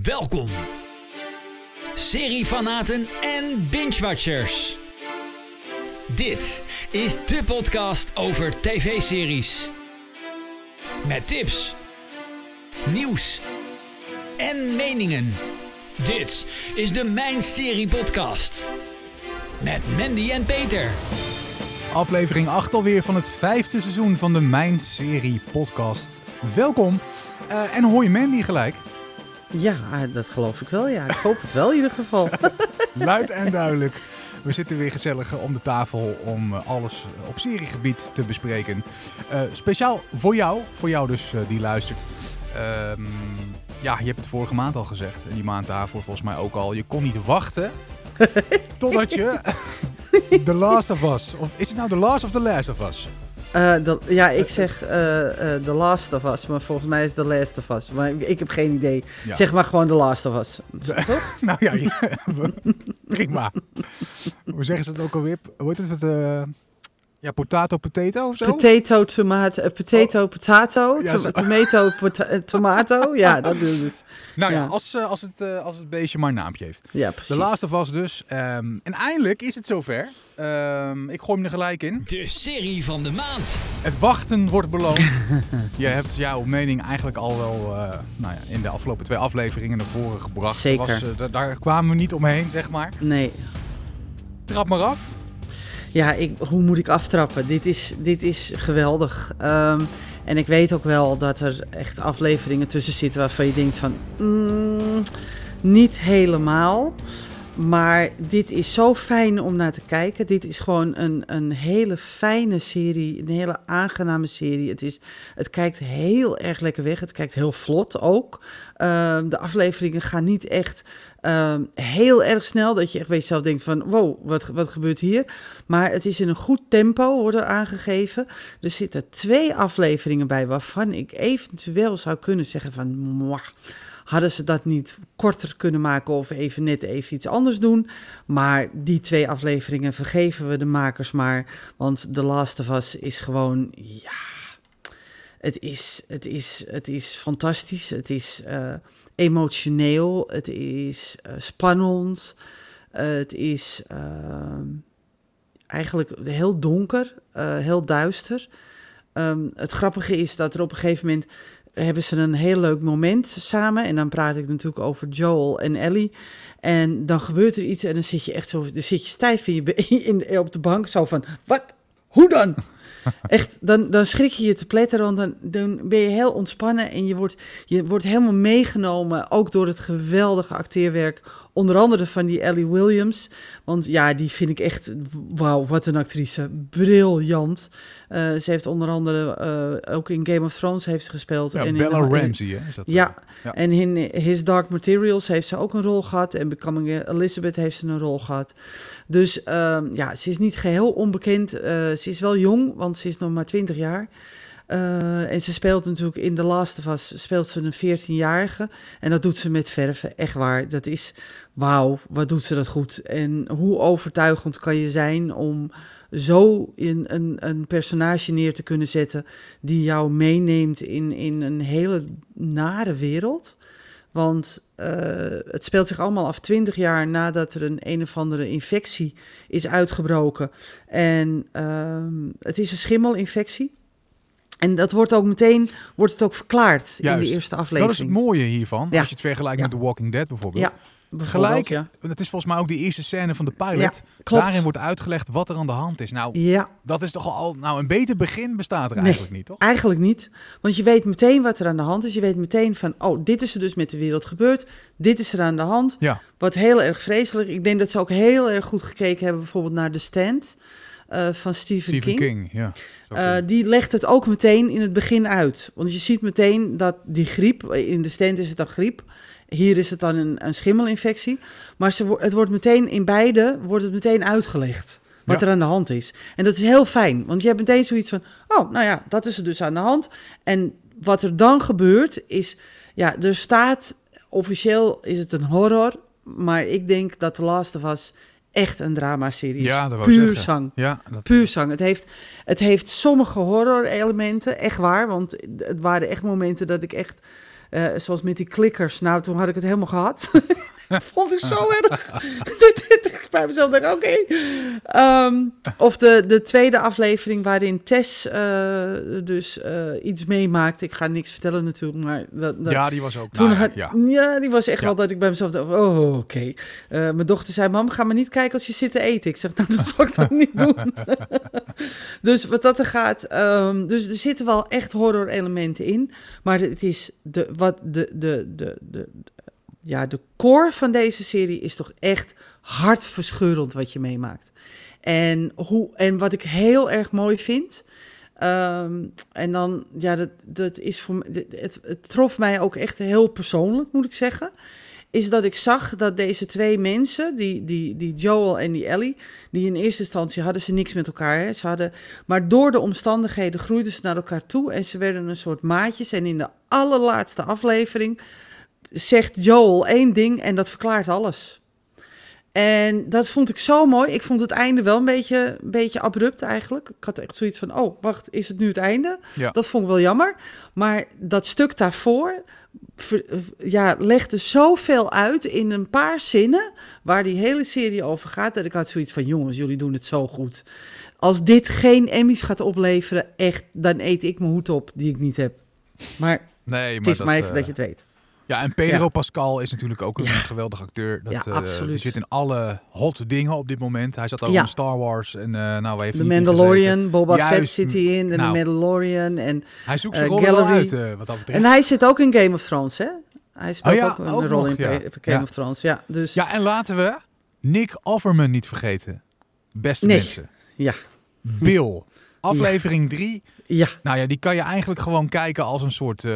Welkom, seriefanaten en binge-watchers. Dit is de podcast over tv-series. Met tips, nieuws en meningen. Dit is de Mijn Serie Podcast. Met Mandy en Peter. Aflevering 8 alweer van het vijfde seizoen van de Mijn Serie podcast. Welkom uh, en hoi Mandy gelijk. Ja, dat geloof ik wel. Ja, ik hoop het wel in ieder geval. Luid en duidelijk. We zitten weer gezellig om de tafel om eh, alles op seriegebied te bespreken. Uh, speciaal voor jou, voor jou dus uh, die luistert. Um, ja, je hebt het vorige maand al gezegd. En die maand daarvoor volgens mij ook al. Je kon niet wachten totdat je The Last of Us... Of is het nou The Last of The Last of Us? Uh, de, ja, ik zeg uh, uh, The Last of Us, maar volgens mij is The Last of Us. Maar ik heb geen idee. Ja. Zeg maar gewoon The Last of Us. Toch? nou ja, ja prima. Hoe zeggen ze het ook alweer? Hoe heet het? Met, ja, potato, potato of zo? Potato, tomato, potato, oh. potato, ja, to tomato, tomato. Ja, dat doen ze. Nou ja, als, als, het, als het beestje maar een naampje heeft. Ja, precies. De laatste was dus. Um, en eindelijk is het zover. Um, ik gooi hem er gelijk in. De serie van de maand. Het wachten wordt beloond. Je hebt jouw mening eigenlijk al wel uh, nou ja, in de afgelopen twee afleveringen naar voren gebracht. Zeker. Was, uh, daar kwamen we niet omheen, zeg maar. Nee. Trap maar af. Ja, ik, hoe moet ik aftrappen? Dit is, dit is geweldig. Um, en ik weet ook wel dat er echt afleveringen tussen zitten waarvan je denkt van... Mm, niet helemaal. Maar dit is zo fijn om naar te kijken. Dit is gewoon een, een hele fijne serie, een hele aangename serie. Het, is, het kijkt heel erg lekker weg. Het kijkt heel vlot ook. Uh, de afleveringen gaan niet echt uh, heel erg snel. Dat je echt bij jezelf denkt van wow, wat, wat gebeurt hier? Maar het is in een goed tempo, wordt er aangegeven. Er zitten twee afleveringen bij waarvan ik eventueel zou kunnen zeggen van... Hadden ze dat niet korter kunnen maken of even net even iets anders doen? Maar die twee afleveringen vergeven we de makers maar. Want The Last of Us is gewoon, ja, het is, het is, het is fantastisch. Het is uh, emotioneel. Het is uh, spannend. Het is eigenlijk heel donker, heel duister. Um, het grappige is dat er op een gegeven moment hebben ze een heel leuk moment samen. En dan praat ik natuurlijk over Joel en Ellie. En dan gebeurt er iets en dan zit je echt zo, dan zit je stijf in je, in, op de bank, zo van, wat? Hoe dan? Echt, dan, dan schrik je je te pletteren, want dan, dan ben je heel ontspannen en je wordt, je wordt helemaal meegenomen, ook door het geweldige acteerwerk Onder andere van die Ellie Williams. Want ja, die vind ik echt, wauw, wat een actrice. Briljant. Uh, ze heeft onder andere uh, ook in Game of Thrones heeft ze gespeeld. Ja, en Bella in, Ramsey, hè? Is dat ja. ja, en in His Dark Materials heeft ze ook een rol gehad. En Becoming Elizabeth heeft ze een rol gehad. Dus uh, ja, ze is niet geheel onbekend. Uh, ze is wel jong, want ze is nog maar 20 jaar. Uh, en ze speelt natuurlijk in The Last of Us, speelt ze een 14-jarige. En dat doet ze met verven, echt waar. Dat is, wauw, wat doet ze dat goed. En hoe overtuigend kan je zijn om zo in een, een personage neer te kunnen zetten... die jou meeneemt in, in een hele nare wereld... Want uh, het speelt zich allemaal af 20 jaar nadat er een een of andere infectie is uitgebroken. En uh, het is een schimmelinfectie. En dat wordt ook meteen wordt het ook verklaard Juist. in de eerste aflevering. Dat is het mooie hiervan. Ja. Als je het vergelijkt ja. met The Walking Dead bijvoorbeeld. Ja. Gelijk, ja. dat is volgens mij ook de eerste scène van de pilot. Daarin wordt uitgelegd wat er aan de hand is. Nou, ja. dat is toch al. Nou, een beter begin bestaat er eigenlijk niet, toch? Eigenlijk niet. Want je weet meteen wat er aan de hand is. Je weet meteen van, oh, dit is er dus met de wereld gebeurd. Dit is er aan de hand. Ja. Wat heel erg vreselijk. Ik denk dat ze ook heel erg goed gekeken hebben, bijvoorbeeld naar The Stand. Uh, van Stephen, Stephen King. King. ja. Uh, die legt het ook meteen in het begin uit. Want je ziet meteen dat die griep, in de stand is het dan griep, hier is het dan een, een schimmelinfectie. Maar ze, het wordt meteen in beide wordt het meteen uitgelegd wat ja. er aan de hand is. En dat is heel fijn, want je hebt meteen zoiets van, oh, nou ja, dat is er dus aan de hand. En wat er dan gebeurt is, ja, er staat officieel is het een horror, maar ik denk dat The Last of Us echt een dramaserie Ja, dat Puur zeggen. zang. Ja, dat Puur zang. Het heeft, het heeft sommige horror-elementen, echt waar. Want het waren echt momenten dat ik echt Eh, zoals met die klikkers. Nou, toen had ik het helemaal gehad. Vond ik zo erg. Ik bij mezelf dacht, oké. Ehm, of de, de tweede aflevering waarin Tess eh, dus eh, iets meemaakt. Ik ga niks vertellen natuurlijk, maar... Dat, dat, Ja, die was ook. toen nou, had, ja. ja. die was echt Ja. wel dat ik bij mezelf dacht, oh, oké. Eh, mijn dochter zei, mam, ga maar niet kijken als je zit te eten. Ik zeg, nou, dat zal ik dan niet doen. dus wat dat er gaat, ehm, dus er zitten wel echt horror elementen in. Maar het is de, wat de, de, de, de, ja, de core van deze serie is toch echt hartverscheurend wat je meemaakt. En, hoe, en wat ik heel erg mooi vind. ehm, en dan, ja, dat, dat is voor het, het trof mij ook echt heel persoonlijk, moet ik zeggen. Is dat ik zag dat deze twee mensen, die, die, die Joel en die Ellie, die in eerste instantie hadden ze niks met elkaar. Hè? Ze hadden, maar door de omstandigheden groeiden ze naar elkaar toe en ze werden een soort maatjes. En in de allerlaatste aflevering zegt Joel één ding en dat verklaart alles. En dat vond ik zo mooi. Ik vond het einde wel een beetje, een beetje abrupt eigenlijk. Ik had echt zoiets van, oh, wacht, is het nu het einde? Ja. Dat vond ik wel jammer. Maar dat stuk daarvoor ver- ja, legde zoveel uit in een paar zinnen... waar die hele serie over gaat... dat ik had zoiets van, jongens, jullie doen het zo goed. Als dit geen Emmys gaat opleveren, echt, dan eet ik mijn hoed op die ik niet heb. Maar Nee, het maar is maar even eh, dat je het weet. Ja, en Pedro Ja. Pascal is natuurlijk ook een Ja. geweldig acteur. Dat, Ja, eh, absoluut. Die zit in alle hot dingen op dit moment. Hij zat ook in Star Wars en eh nou, niet in Mandalorian, Boba Fett Juist, zit hij in. En nou. Mandalorian. En. Hij zoekt eh, zijn rol wel Gallery. uit, wat dat betreft. en hij zit ook in Game of Thrones, hè? Hij speelt Oh ook een ook rol nog, in. Game of Thrones. Ja, dus Ja, en laten we Nick Offerman niet vergeten. Beste Nee. mensen. ja. Bill. Aflevering 3. Ja, Nou ja, die kan je eigenlijk gewoon kijken als een soort... eh,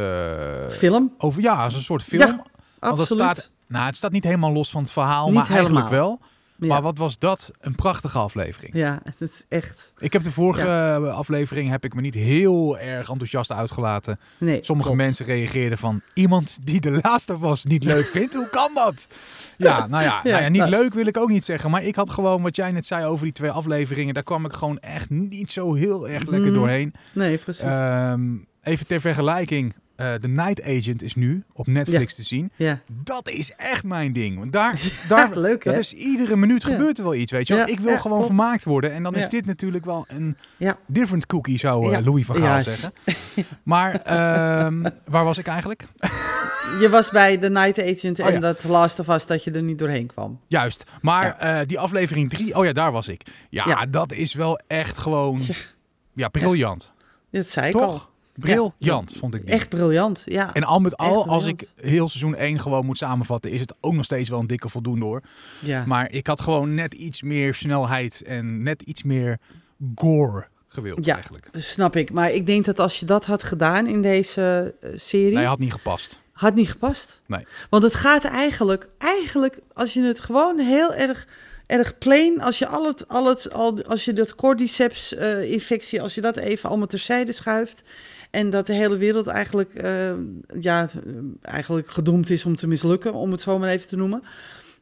film. over, ja, als een soort film. Ja, Want dat staat, nou, het staat niet helemaal los van het verhaal, Niet maar eigenlijk helemaal. wel. Ja. Maar wat was dat een prachtige aflevering. ja, het is echt... Ik heb de vorige aflevering heb ik me niet heel erg enthousiast uitgelaten. Nee, Sommige klopt. mensen reageerden van iemand die de laatste was niet leuk vindt. Hoe kan dat? Ja, nou ja, Ja, nou ja niet nou. leuk wil ik ook niet zeggen. Maar ik had gewoon wat jij net zei over die twee afleveringen. Daar kwam ik gewoon echt niet zo heel erg lekker Mm. doorheen. Nee, precies. Ehm, even ter vergelijking. Eh The Night Agent is nu op Netflix te zien. ja. Dat is echt mijn ding. Want daar, daar, leuk hè? dat is iedere minuut gebeurt er wel iets, weet je Ik wil gewoon vermaakt worden. En dan is dit natuurlijk wel een Ja. different cookie, zou eh. Louis van Gaal zeggen. Maar ehm, waar was ik eigenlijk? Je was bij The Night Agent Oh en dat Last of Us dat je er niet doorheen kwam. Juist. Maar eh, die aflevering 3, oh ja, daar was ik. Ja, Ja. dat is wel echt gewoon... Ja. Ja, briljant. Dat zei ik al. Briljant, vond ik die. Echt briljant, ja. En al met al, als ik heel seizoen 1 gewoon moet samenvatten, is het ook nog steeds wel een dikke voldoende hoor. ja. Maar ik had gewoon net iets meer snelheid en net iets meer gore gewild Ja. eigenlijk. Snap ik. Maar ik denk dat als je dat had gedaan in deze eh, serie, Nee, had niet gepast. had niet gepast. Nee. Want het gaat eigenlijk, eigenlijk, als je het gewoon heel erg, erg plain, als je al het, al het, al, als je dat cordyceps eh, infectie, als je dat even allemaal terzijde schuift en dat de hele wereld eigenlijk, eh, ja, eigenlijk gedoemd is om te mislukken, om het zo maar even te noemen.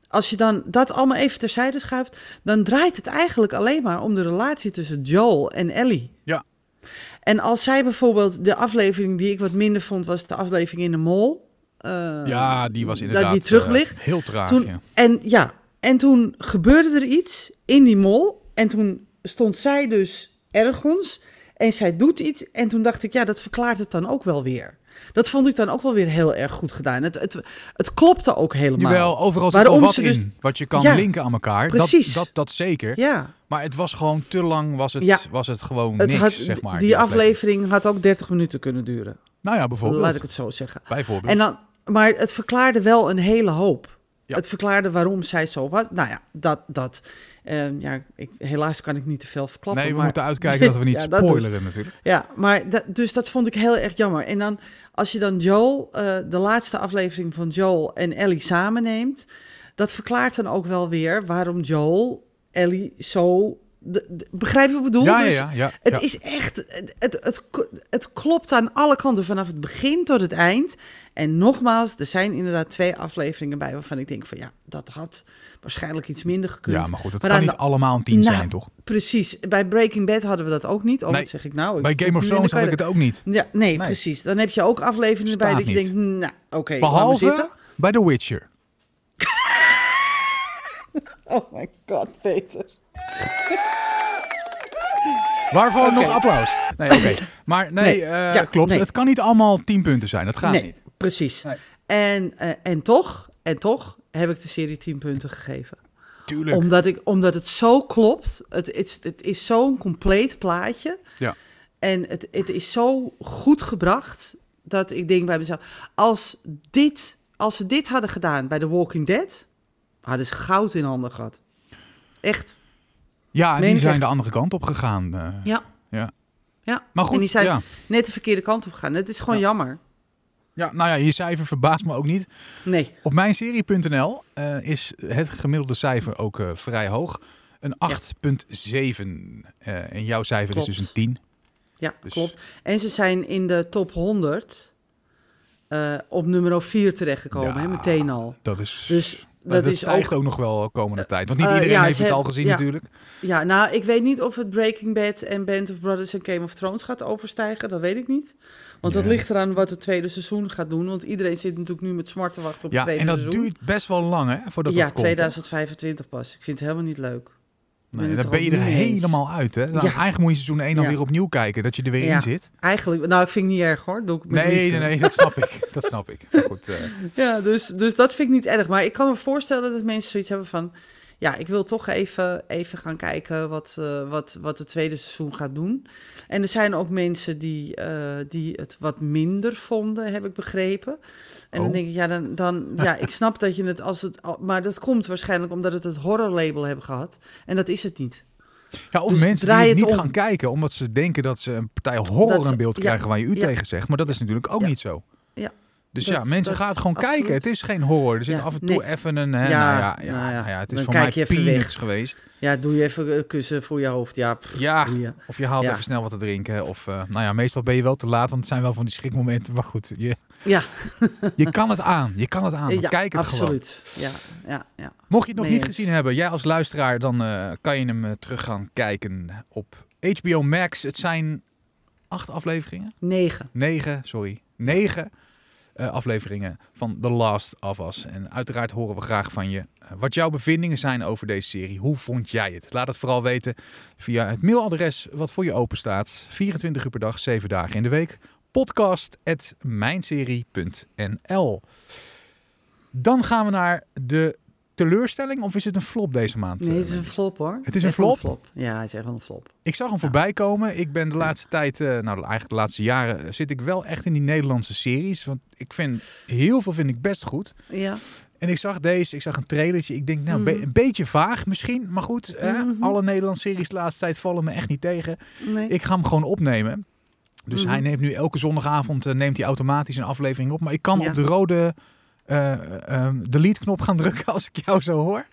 Als je dan dat allemaal even terzijde schuift, dan draait het eigenlijk alleen maar om de relatie tussen Joel en Ellie. Ja. En als zij bijvoorbeeld, de aflevering die ik wat minder vond, was de aflevering in de mol. Eh, Ja, die was dat inderdaad die terug ligt. eh, heel traag. Toen, ja. En ja, en toen gebeurde er iets in die mol. En toen stond zij dus ergens en zij doet iets. En toen dacht ik, ja, dat verklaart het dan ook wel weer. Dat vond ik dan ook wel weer heel erg goed gedaan. Het, het, het klopte ook helemaal. Jawel, overal zit Waarom wel wat dus- in wat je kan Ja, linken aan elkaar. precies. Dat, dat, dat zeker. Ja, Maar het was gewoon te lang, was het, Ja. was het gewoon het niks, had, zeg maar. die aflevering had ook 30 minuten kunnen duren. Nou ja, bijvoorbeeld. Laat ik het zo zeggen. Bijvoorbeeld. En dan, maar het verklaarde wel een hele hoop. Ja. Het verklaarde waarom zij zo was. Nou ja, dat. dat eh, ja, ik, helaas kan ik niet te veel verklappen. nee, we maar, moeten uitkijken dat we niet Ja, dus. spoileren natuurlijk. Ja, maar dat, dus dat vond ik heel erg jammer. En dan, als je dan Joel, eh, de laatste aflevering van Joel en Ellie samenneemt, dat verklaart dan ook wel weer waarom Joel Ellie zo de- de- begrijp je wat ik bedoel? Ja, Dus ja. ja, Het is echt, het, het, het, het klopt aan alle kanten, vanaf het begin tot het eind. En nogmaals, er zijn inderdaad twee afleveringen bij waarvan ik denk van ja, dat had waarschijnlijk iets minder gekund. Ja, maar goed, het Maar kan niet de- allemaal een tien Nou, zijn, toch? Precies, bij Breaking Bad hadden we dat ook niet. Oh, Nee, wat zeg ik nou? Ik Bij Game of Thrones had ik het ook niet. Ja, nee, Nee. precies. Dan heb je ook afleveringen bij dat je denkt, nou, oké, Behalve bij The Witcher. Oh my god, Peter. Waarvoor nog applaus. Nee, oké. Maar nee, Nee, eh, ja, klopt. nee. Het kan niet allemaal 10 punten zijn. Dat gaat nee, niet. precies. En, eh, en toch, en toch heb ik de serie 10 punten gegeven. Tuurlijk. Omdat, ik, omdat het zo klopt. Het, het, is- het is zo'n compleet plaatje. Ja. En het, het is zo goed gebracht dat ik denk bij mezelf: als, dit, als ze dit hadden gedaan bij The Walking Dead, hadden ze goud in handen gehad. Echt. Ja, en die zijn echt. de andere kant op gegaan. eh. Ja. Ja. Ja. Maar En goed, die zijn ja. net de verkeerde kant op gegaan. Het is gewoon Ja. jammer. ja. Nou ja, je cijfer verbaast me ook niet. Nee. Op mijnserie.nl eh, is het gemiddelde cijfer ook eh, vrij hoog. Een 8,7. Eh, en jouw cijfer Klopt. is dus een 10. Ja, Dus- klopt. En ze zijn in de top 100 eh, op nummer 4 terechtgekomen, Ja, hè, meteen al. Dat is... Dus dat, dat is stijgt ook- ook nog wel komende tijd. Want niet eh, iedereen ja, heeft het al gezien ja. natuurlijk. Ja, nou, ik weet niet of het Breaking Bad en Band of Brothers en Game of Thrones gaat overstijgen. Dat weet ik niet. Want dat Ja. ligt eraan wat het tweede seizoen gaat doen. Want iedereen zit natuurlijk nu met smart te wachten op Ja, het tweede en dat seizoen. duurt best wel lang hè, voordat ja, dat komt. hè? 2025 pas. Ik vind het helemaal niet leuk. Nee, dan ben je er eens. helemaal uit. Hè? Ja. Eigenlijk moet je seizoen 1 dan Ja. weer opnieuw kijken, dat je er weer Ja. in zit. Eigenlijk, nou, ik vind het niet erg hoor. Doe ik met Nee, nee, nee, dat snap ik. Dat snap ik. Maar goed, eh, Ja, dus, dus dat vind ik niet erg. Maar ik kan me voorstellen dat mensen zoiets hebben van... Ja, ik wil toch even, even gaan kijken wat, eh, wat, wat het tweede seizoen gaat doen. En er zijn ook mensen die, eh, die het wat minder vonden, heb ik begrepen. En dan Oh. denk ik, ja, dan, dan, ja, ik snap dat je het als het... Maar dat komt waarschijnlijk omdat het het horrorlabel hebben gehad. En dat is het niet. ja, of Dus mensen die het niet om. gaan kijken omdat ze denken dat ze een partij horror in beeld ja, krijgen waar je u ja. tegen zegt. Maar dat is natuurlijk ook niet zo. Ja. Dus Dat- ja, mensen dat- gaan het gewoon absoluut. kijken. Het is geen horror. Er zit Ja, af en toe nee. even een... Hè, Ja, nou ja, ja, nou ja. nou ja, het is Dan voor mij peanuts geweest. Ja, doe je even een kussen voor je hoofd. Ja, pff, Ja, of je haalt even snel wat te drinken. Of eh, nou ja, meestal ben je wel te laat, want het zijn wel van die schrikmomenten. Maar goed, je, Ja, je kan het aan. Je kan het aan. Kijk het gewoon. absoluut. Ja, ja, ja. Mocht je het nog Nee niet gezien hebben, jij als luisteraar, dan eh, kan je hem eh, terug gaan kijken op HBO Max. Het zijn acht afleveringen. Negen. Negen, sorry. Negen eh, afleveringen van The Last of Us. En uiteraard horen we graag van je eh, wat jouw bevindingen zijn over deze serie. Hoe vond jij het? Laat het vooral weten via het mailadres wat voor je open staat. 24 uur per dag, 7 dagen in de week. Podcast.mijnserie.nl Dan gaan we naar de teleurstelling. Of is het een flop deze maand? Nee, eh, het is een flop hoor. Het is een flop? Ja, het is echt wel een flop. Ik zag hem voorbij komen. Ik ben de laatste tijd, eh, nou eigenlijk de laatste jaren, eh, zit ik wel echt in die Nederlandse series. Want ik vind heel veel vind ik best goed. Ja, En ik zag deze, ik zag een trailertje. Ik denk, nou, be- Mhm. een beetje vaag misschien. Maar goed, Mhm. alle Nederlandse series de laatste tijd vallen me echt niet tegen. nee. Ik ga hem gewoon opnemen. Dus Mhm. hij neemt nu elke zondagavond eh, neemt hij automatisch een aflevering op. Maar ik kan Ja. op de rode eh, ehm, delete-knop gaan drukken als ik jou zo hoor.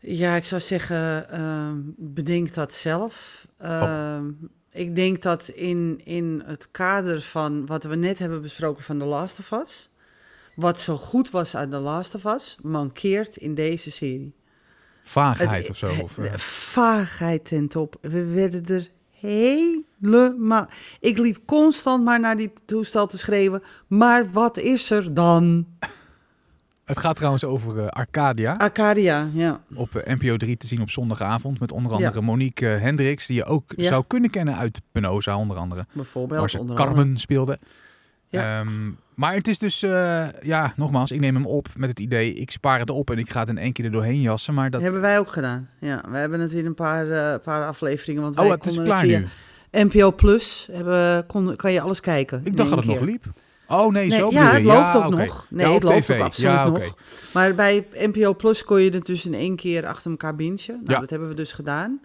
Ja, ik zou zeggen, ehm, bedenk dat zelf. Oh. Ehm, Ik denk dat in, in het kader van wat we net hebben besproken van The Last of Us... wat zo goed was aan The Last of Us, mankeert in deze serie. Vaagheid Het- of zo. Of, eh, de Vaagheid ten top. We werden er helemaal... Ik liep constant maar naar die toestel te schreeuwen. Maar wat is er dan? het gaat trouwens over eh, Arcadia. Arcadia, ja. op eh, NPO 3 te zien op zondagavond. Met onder andere Monique eh, Hendricks, die je ook Ja. zou kunnen kennen uit Penosa, onder andere. Bijvoorbeeld. waar ze onder Carmen andere. speelde. Ja. Ehm, maar het is dus, eh, ja, nogmaals, ik neem hem op met het idee, ik spaar het op en ik ga het in één keer er doorheen jassen. Maar dat... hebben wij ook gedaan. Ja, we hebben het in een paar, eh, paar afleveringen. Want Oh, wij het is klaar nu. NPO Plus hebben, kon, kan je alles kijken. Ik dacht dat het nog liep. Oh nee, Nee, zo ja, het loopt ook oké. nog. Nee, ja, het op loopt tv. ook absoluut ja, nog. oké. Maar bij NPO Plus kon je het dus in één keer achter elkaar bingen. Nou, Ja. dat hebben we dus gedaan.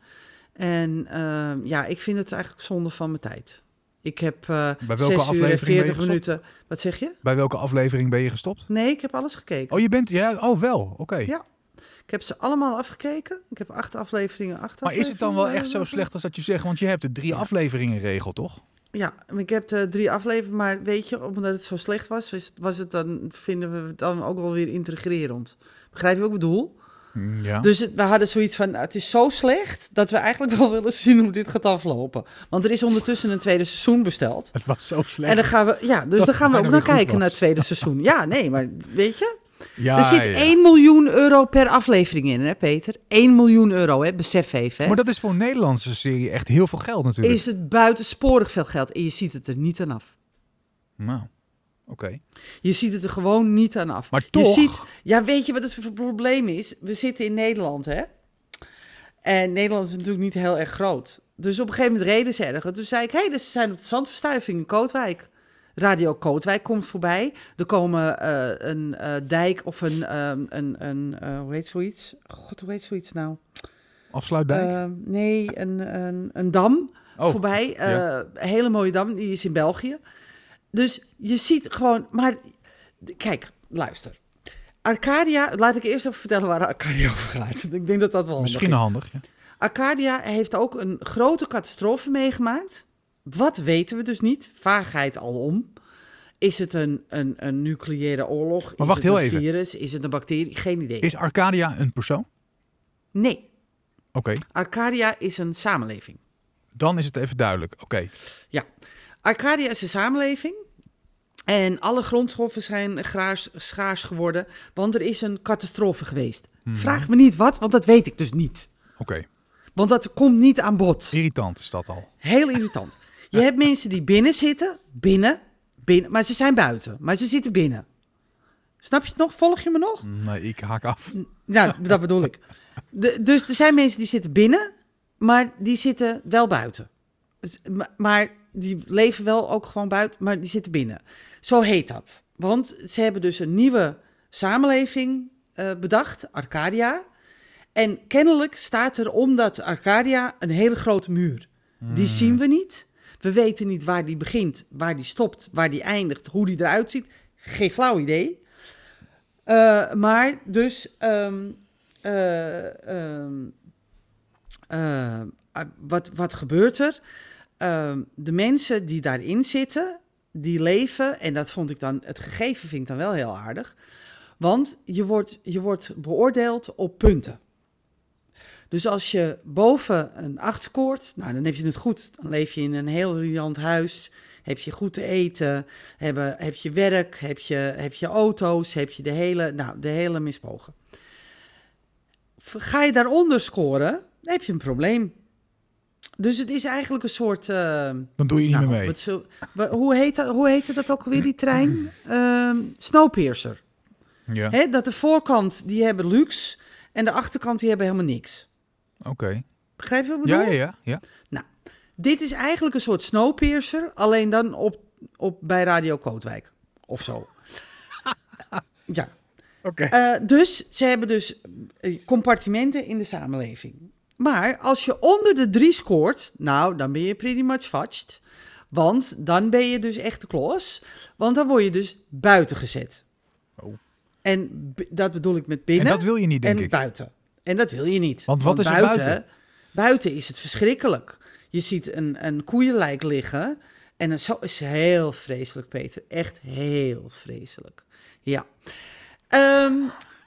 En ehm, ja, ik vind het eigenlijk zonde van mijn tijd. Ik heb eh Bij welke 6 uur en aflevering ben je 40 gestopt? minuten. Wat zeg je? Bij welke aflevering ben je gestopt? Nee, ik heb alles gekeken. Oh, je bent, ja, oh wel, oké. Ja. Ik heb ze allemaal afgekeken. Ik heb acht afleveringen achter. Maar is het dan wel echt zo slecht als dat je zegt? Want je hebt de drie afleveringen regel, toch? Ja, ik heb de drie afleveringen, maar weet je, omdat het zo slecht was, was het, was het dan, vinden we het dan ook wel weer intrigerend. Begrijp je wat ik bedoel? Mm, Ja. Dus we hadden zoiets van, het is zo slecht dat we eigenlijk wel willen zien hoe dit gaat aflopen. Want er is ondertussen een tweede seizoen besteld. Het was zo slecht. En dan gaan we, ja, dus Dat dan gaan we ook naar kijken was. naar het tweede seizoen. Ja, nee, maar weet je, ja, er zit ja. 1 miljoen euro per aflevering in, hè Peter? 1 miljoen euro, hè? Besef even, hè? Maar dat is voor een Nederlandse serie echt heel veel geld natuurlijk. Is het buitensporig veel geld en je ziet het er niet aan af. Nou, oké. Je ziet het er gewoon niet aan af. Maar Je toch- ziet, ja, weet je wat het probleem is? We zitten in Nederland, hè? En Nederland is natuurlijk niet heel erg groot. Dus op een gegeven moment reden ze ergens. Toen zei ik, hé, hey, dus ze zijn op de zandverstuiving in Kootwijk. Radio Kootwijk komt voorbij. Er komen eh, een eh, dijk of een, ehm, een, een eh, hoe heet zoiets? God, hoe heet zoiets nou? Afsluitdijk? Eh, nee, een, een, een dam oh, voorbij. Ja. Een hele mooie dam, die is in België. Dus je ziet gewoon, maar kijk, luister. Arcadia, laat ik eerst even vertellen waar Arcadia over gaat. Ik denk dat dat wel handig misschien is. handig. Ja. Arcadia heeft ook een grote catastrofe meegemaakt. Wat weten we dus niet? Vaagheid alom. Is het een, een, een nucleaire oorlog? Maar is wacht het heel een even. virus? Is het een bacterie? Geen idee. Is Arcadia een persoon? Nee, Oké, Arcadia is een samenleving. dan is het even duidelijk. Oké, Arcadia is een samenleving. En alle grondstoffen zijn graars, schaars geworden, want er is een catastrofe geweest. Mhm. Vraag me niet wat, want dat weet ik dus niet. oké. Want dat komt niet aan bod. Irritant is dat al. Heel irritant. Je hebt mensen die binnen zitten, binnen, binnen, maar ze zijn buiten, maar ze zitten binnen. Snap je het nog? Volg je me nog? Nee, ik haak af. Nou, dat bedoel ik. De, dus er zijn mensen die zitten binnen, maar die zitten wel buiten. Dus, ma- Maar die leven wel ook gewoon buiten, maar die zitten binnen. Zo heet dat. Want ze hebben dus een nieuwe samenleving eh, bedacht, Arcadia. En kennelijk staat er om dat Arcadia een hele grote muur. Die zien we niet. We weten niet waar die begint, waar die stopt, waar die eindigt, hoe die eruit ziet. Geen flauw idee. Eh, maar dus, ehm, eh, ehm, wat, wat gebeurt er? Ehm, de mensen die daarin zitten, die leven, en dat vond ik dan, het gegeven vind ik dan wel heel aardig, want je wordt, je wordt beoordeeld op punten. Dus als je boven een 8 scoort, nou dan heb je het goed. Dan leef je in een heel riant huis, heb je goed te eten, heb, heb je werk, heb je, heb je auto's, heb je de hele, nou, de hele mispogen. Ga je daaronder scoren, dan heb je een probleem. Dus het is eigenlijk een soort... eh, Dan doe je niet nou, meer mee. wat zo- hoe, heet hoe heette dat ook alweer, die trein? Ehm Snowpiercer. Ja, Hè, dat de voorkant, die hebben luxe en de achterkant, die hebben helemaal niks. oké. Begrijp je wat ik bedoel? Ja, ja, ja. ja. Dit is eigenlijk een soort Snowpiercer, alleen dan op, op, bij Radio Kootwijk. Of zo. ja. Oké. Eh, dus ze hebben dus eh, compartimenten in de samenleving. Maar als je onder de drie scoort, nou, dan ben je pretty much fudged. Want dan ben je dus echt de klos. Want dan word je dus buiten gezet. Oh. En dat bedoel ik met binnen En dat wil je niet, denk en ik. buiten. En dat wil je niet. Want wat is er buiten? Buiten is het verschrikkelijk. Je ziet een, een koeienlijk liggen. En zo is heel vreselijk, Peter. Echt heel vreselijk. Ja.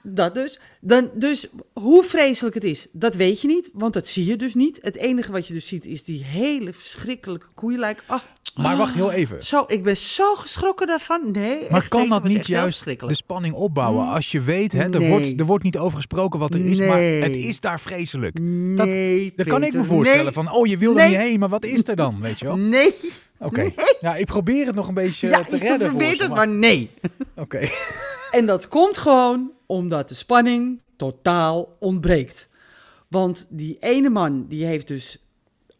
Dat dus. Dan, dus hoe vreselijk het is, dat weet je niet. Want dat zie je dus niet. Het enige wat je dus ziet is die hele verschrikkelijke koeienlijk. Ah, Maar wacht heel even. zo, ik ben zo geschrokken daarvan. Nee, Maar echt, kan dat niet juist de spanning opbouwen als je weet, hè, er, Nee. wordt, er wordt niet over gesproken wat er is, maar het is daar vreselijk. Dat, Nee, dan kan ik me voorstellen nee. van, oh je wil er niet heen, maar wat is er dan, weet je wel? Nee. Oké. Ja, ik probeer het nog een beetje Ja, te ik redden voor probeer het, maar- maar nee. Oké. En dat komt gewoon omdat de spanning totaal ontbreekt. Want die ene man, die heeft dus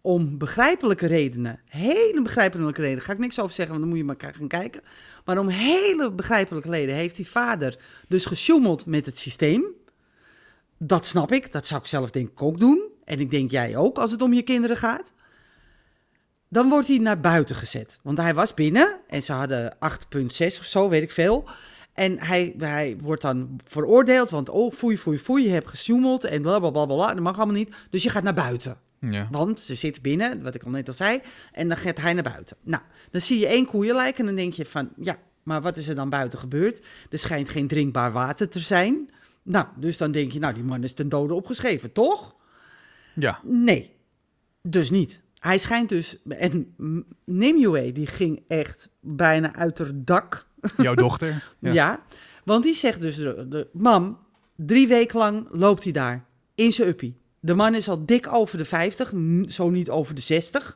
om begrijpelijke redenen, hele begrijpelijke redenen, ga ik niks over zeggen, want dan moet je maar gaan kijken. Maar om hele begrijpelijke redenen heeft die vader dus gesjoemeld met het systeem. Dat snap ik, dat zou ik zelf denk ik ook doen. En ik denk jij ook, als het om je kinderen gaat. Dan wordt hij naar buiten gezet. Want hij was binnen en ze hadden 8,6 of zo, weet ik veel. En hij, hij wordt dan veroordeeld, want oh, foei, foei, foei, je hebt gesjoemeld en blablabla, bla, bla, bla, dat mag allemaal niet. Dus je gaat naar buiten. Ja. Want ze zit binnen, wat ik al net al zei, en dan gaat hij naar buiten. Nou, dan zie je één koeienlijk en dan denk je van, ja, maar wat is er dan buiten gebeurd? Er schijnt geen drinkbaar water te zijn. Nou, dus dan denk je, nou, die man is ten dode opgeschreven, toch? ja. Nee, dus niet. Hij schijnt dus, en Nimue, die ging echt bijna uit haar dak. Jouw dochter. Ja. want die zegt dus, de, de, mam, drie weken lang loopt hij daar, in zijn uppie. De man is al dik over de 50, n- zo niet over de 60.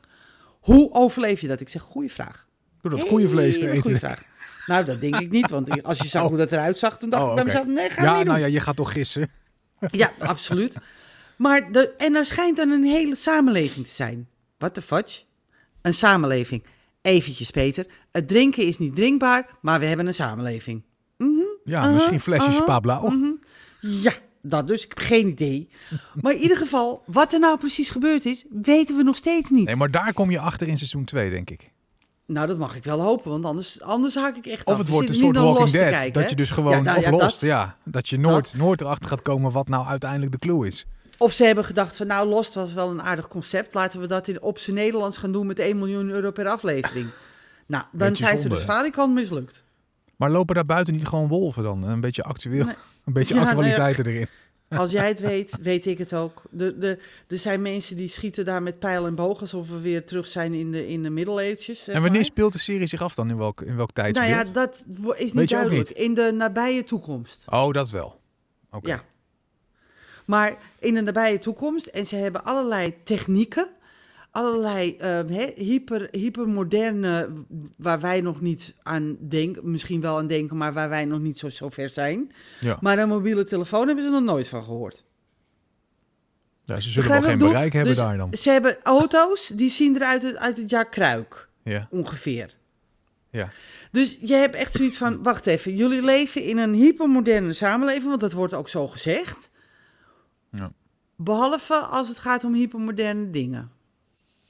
Hoe overleef je dat? Ik zeg, goeie vraag. Door dat koeienvlees te eten. vraag. Nou, dat denk ik niet, want als je zag Oh. hoe dat eruit zag, toen dacht Oh, ik bij mezelf, nee, ga Ja, niet doen. nou ja, je gaat toch gissen. Ja, absoluut. Maar de, en er schijnt dan een hele samenleving te zijn. What the fudge? Een samenleving. Eventjes, Peter. Het drinken is niet drinkbaar, maar we hebben een samenleving. Ja, Aha, misschien flesjes aha, spa blauw. Ja, dat dus. Ik heb geen idee. Maar in ieder geval, wat er nou precies gebeurd is, weten we nog steeds niet. Nee, maar daar kom je achter in seizoen 2, denk ik. Nou, dat mag ik wel hopen, want anders, anders haak ik echt Of het wordt een soort Walking Dead. kijken, dat je dus gewoon, Ja, nou of ja, Lost, dat. ja. Dat je nooit, nooit erachter gaat komen wat nou uiteindelijk de clue is. Of ze hebben gedacht van, nou, Lost was wel een aardig concept. Laten we dat in, op zijn Nederlands gaan doen met 1 miljoen euro per aflevering. nou, dan Beetje zijn ze dus mislukt. Maar lopen daar buiten niet gewoon wolven dan? Een beetje actueel, Nee. een beetje Ja, nou ja. actualiteiten erin. Als jij het weet, weet ik het ook. De, de, er zijn mensen die schieten daar met pijl en boog... alsof we weer terug zijn in de, in de Middle Ages. zeg En wanneer maar. speelt de serie zich af dan? In welk, in welk Nou tijdsbeeld? ja, dat is niet duidelijk. In de nabije toekomst. Oh, dat wel. Oké. Ja. Maar in de nabije toekomst, en ze hebben allerlei technieken, allerlei eh, hè, hyper, hypermoderne, waar wij nog niet aan denken, misschien wel aan denken, maar waar wij nog niet zo, zo ver zijn. Ja. Maar een mobiele telefoon hebben ze nog nooit van gehoord. Ja, ze zullen wel geen bereik hebben Dus daar dan. Ze hebben auto's, die zien eruit uit, uit het jaar Kruik, Ja. ongeveer. Ja. Dus je hebt echt zoiets van, wacht even, jullie leven in een hypermoderne samenleving, want dat wordt ook zo gezegd. Behalve als het gaat om hypermoderne dingen.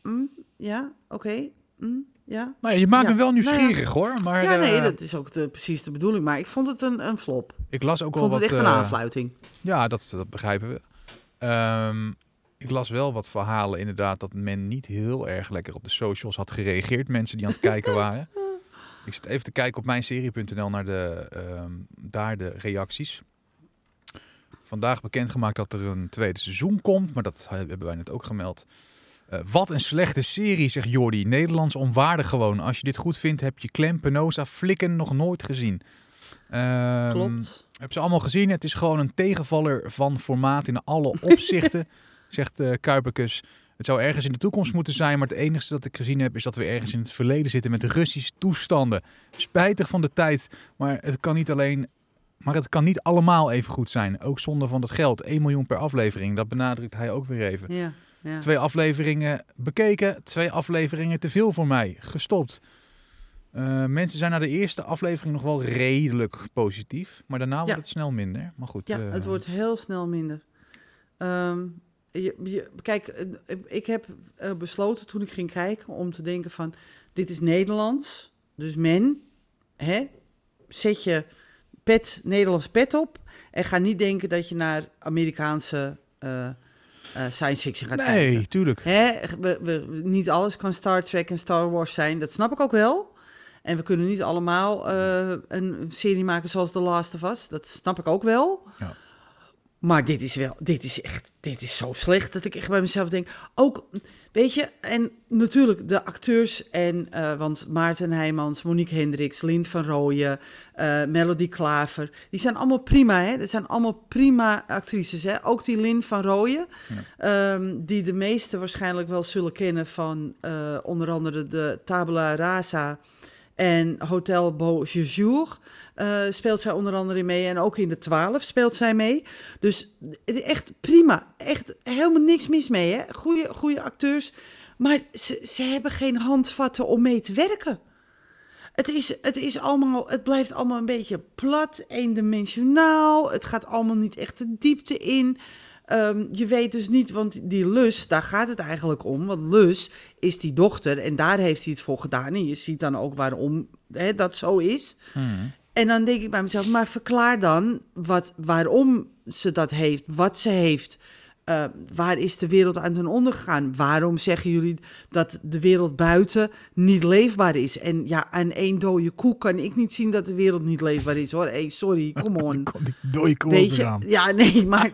Hm, ja, oké. hm, ja. Nou je maakt Ja. me wel Nou ja. nieuwsgierig hoor. Maar ja, nee, eh, dat is ook de, precies de bedoeling. Maar ik vond het een, een flop. ik las ook wel vond wat... het echt een eh, aanfluiting. Ja, dat, dat begrijpen we. Ehm, ik las wel wat verhalen inderdaad dat men niet heel erg lekker op de socials had gereageerd. Mensen die aan het kijken waren. Ik zit even te kijken op mijnserie.nl naar de, ehm, daar de reacties. Vandaag bekendgemaakt dat er een tweede seizoen komt, maar dat hebben wij net ook gemeld. Eh, wat een slechte serie, zegt Jordi. Nederlands onwaardig gewoon. Als je dit goed vindt, heb je Clem, Penosa, Flikken nog nooit gezien. Ehm, Klopt. heb ze allemaal gezien. Het is gewoon een tegenvaller van formaat in alle opzichten, zegt eh Kuiperkus. Het zou ergens in de toekomst moeten zijn, maar het enige dat ik gezien heb is dat we ergens in het verleden zitten met Russische toestanden. Spijtig van de tijd, maar het kan niet alleen, maar het kan niet allemaal even goed zijn. Ook zonder van het geld. 1 miljoen per aflevering, dat benadrukt hij ook weer even. Ja, ja. Twee afleveringen bekeken, twee afleveringen te veel voor mij. Gestopt. Eh, mensen zijn na de eerste aflevering nog wel redelijk positief, maar daarna wordt het snel minder. Maar goed. ja, eh, het wordt heel snel minder. Ehm, je, je, kijk, eh, ik heb besloten toen ik ging kijken om te denken van... dit is Nederlands, dus men, hè, zet je pet, Nederlands pet op... en ga niet denken dat je naar Amerikaanse eh, science fiction gaat kijken. Nee, tuurlijk. Hè, we, we, niet alles kan Star Trek en Star Wars zijn. Dat snap ik ook wel. En we kunnen niet allemaal eh, een serie maken zoals The Last of Us. Dat snap ik ook wel. Ja. Maar dit is wel, dit is echt, dit is zo slecht dat ik echt bij mezelf denk. Ook, weet je, en natuurlijk de acteurs en, eh, want Maarten Heijmans, Monique Hendricks, Lien van Rooyen, eh, Melody Klaver, die zijn allemaal prima, hè? Dat zijn allemaal prima actrices, hè? Ook die Lin van Rooyen, ehm, die de meesten waarschijnlijk wel zullen kennen van eh, onder andere de Tabula Rasa en Hotel Beau Séjour eh, speelt zij onder andere mee. En ook in de 12 speelt zij mee. Dus echt prima. Echt helemaal niks mis mee. Hè? Goeie, goede acteurs. Maar ze, ze hebben geen handvatten om mee te werken. Het, is, het, is allemaal, het blijft allemaal een beetje plat, eendimensionaal. Het gaat allemaal niet echt de diepte in. Ehm, je weet dus niet, want die Lus, daar gaat het eigenlijk om. Want Lus is die dochter en daar heeft hij het voor gedaan. En je ziet dan ook waarom hè, dat zo is. Hmm. En dan denk ik bij mezelf, maar verklaar dan wat, waarom ze dat heeft, wat ze heeft. Eh, waar is de wereld aan ten onder gegaan? Waarom zeggen jullie dat de wereld buiten niet leefbaar is? En ja, aan één dode koe kan ik niet zien dat de wereld niet leefbaar is hoor. Hey, sorry, come on. Dode koe Weet je, ja, nee, maar,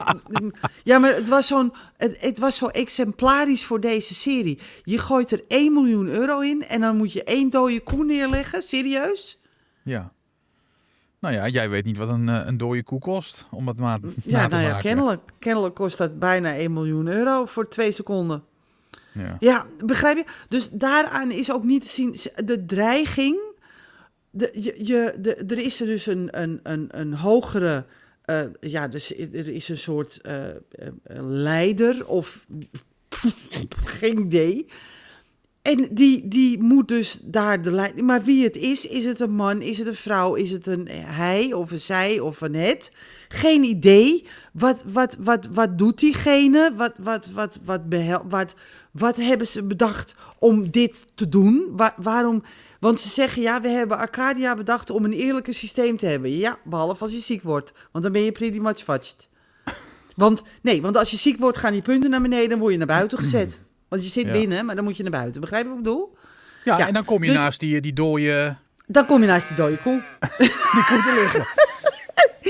ja, maar het, was zo'n, het, het was zo exemplarisch voor deze serie. Je gooit er 1 miljoen euro in en dan moet je één dode koe neerleggen. Serieus? Ja. Nou ja, jij weet niet wat een, eh, een dode koe kost, om het maar na Ja, te nou ja, maken. kennelijk, kennelijk kost dat bijna 1 miljoen euro voor twee seconden. Ja. Ja, begrijp je? Dus daaraan is ook niet te zien de dreiging. De, je, je, de, er is er dus een, een, een, een hogere. eh, ja, dus er is een soort eh, leider of geen idee. En die, die moet dus daar de leiding. Maar wie het is, is het een man, is het een vrouw, is het een hij of een zij of een het? Geen idee. Wat, wat, wat, wat doet diegene? Wat, wat, wat, wat, behel, wat, wat hebben ze bedacht om dit te doen? Wa- waarom? Want ze zeggen, ja, we hebben Arcadia bedacht om een eerlijker systeem te hebben. Ja, behalve als je ziek wordt. Want dan ben je pretty much fucked. Want, nee, want als je ziek wordt, gaan die punten naar beneden en word je naar buiten gezet. Want je zit Ja. binnen, maar dan moet je naar buiten. Begrijp je wat ik bedoel? Ja, Ja, en dan kom je dus- naast die, die dode Dan kom je naast die dode koe. die koe te liggen.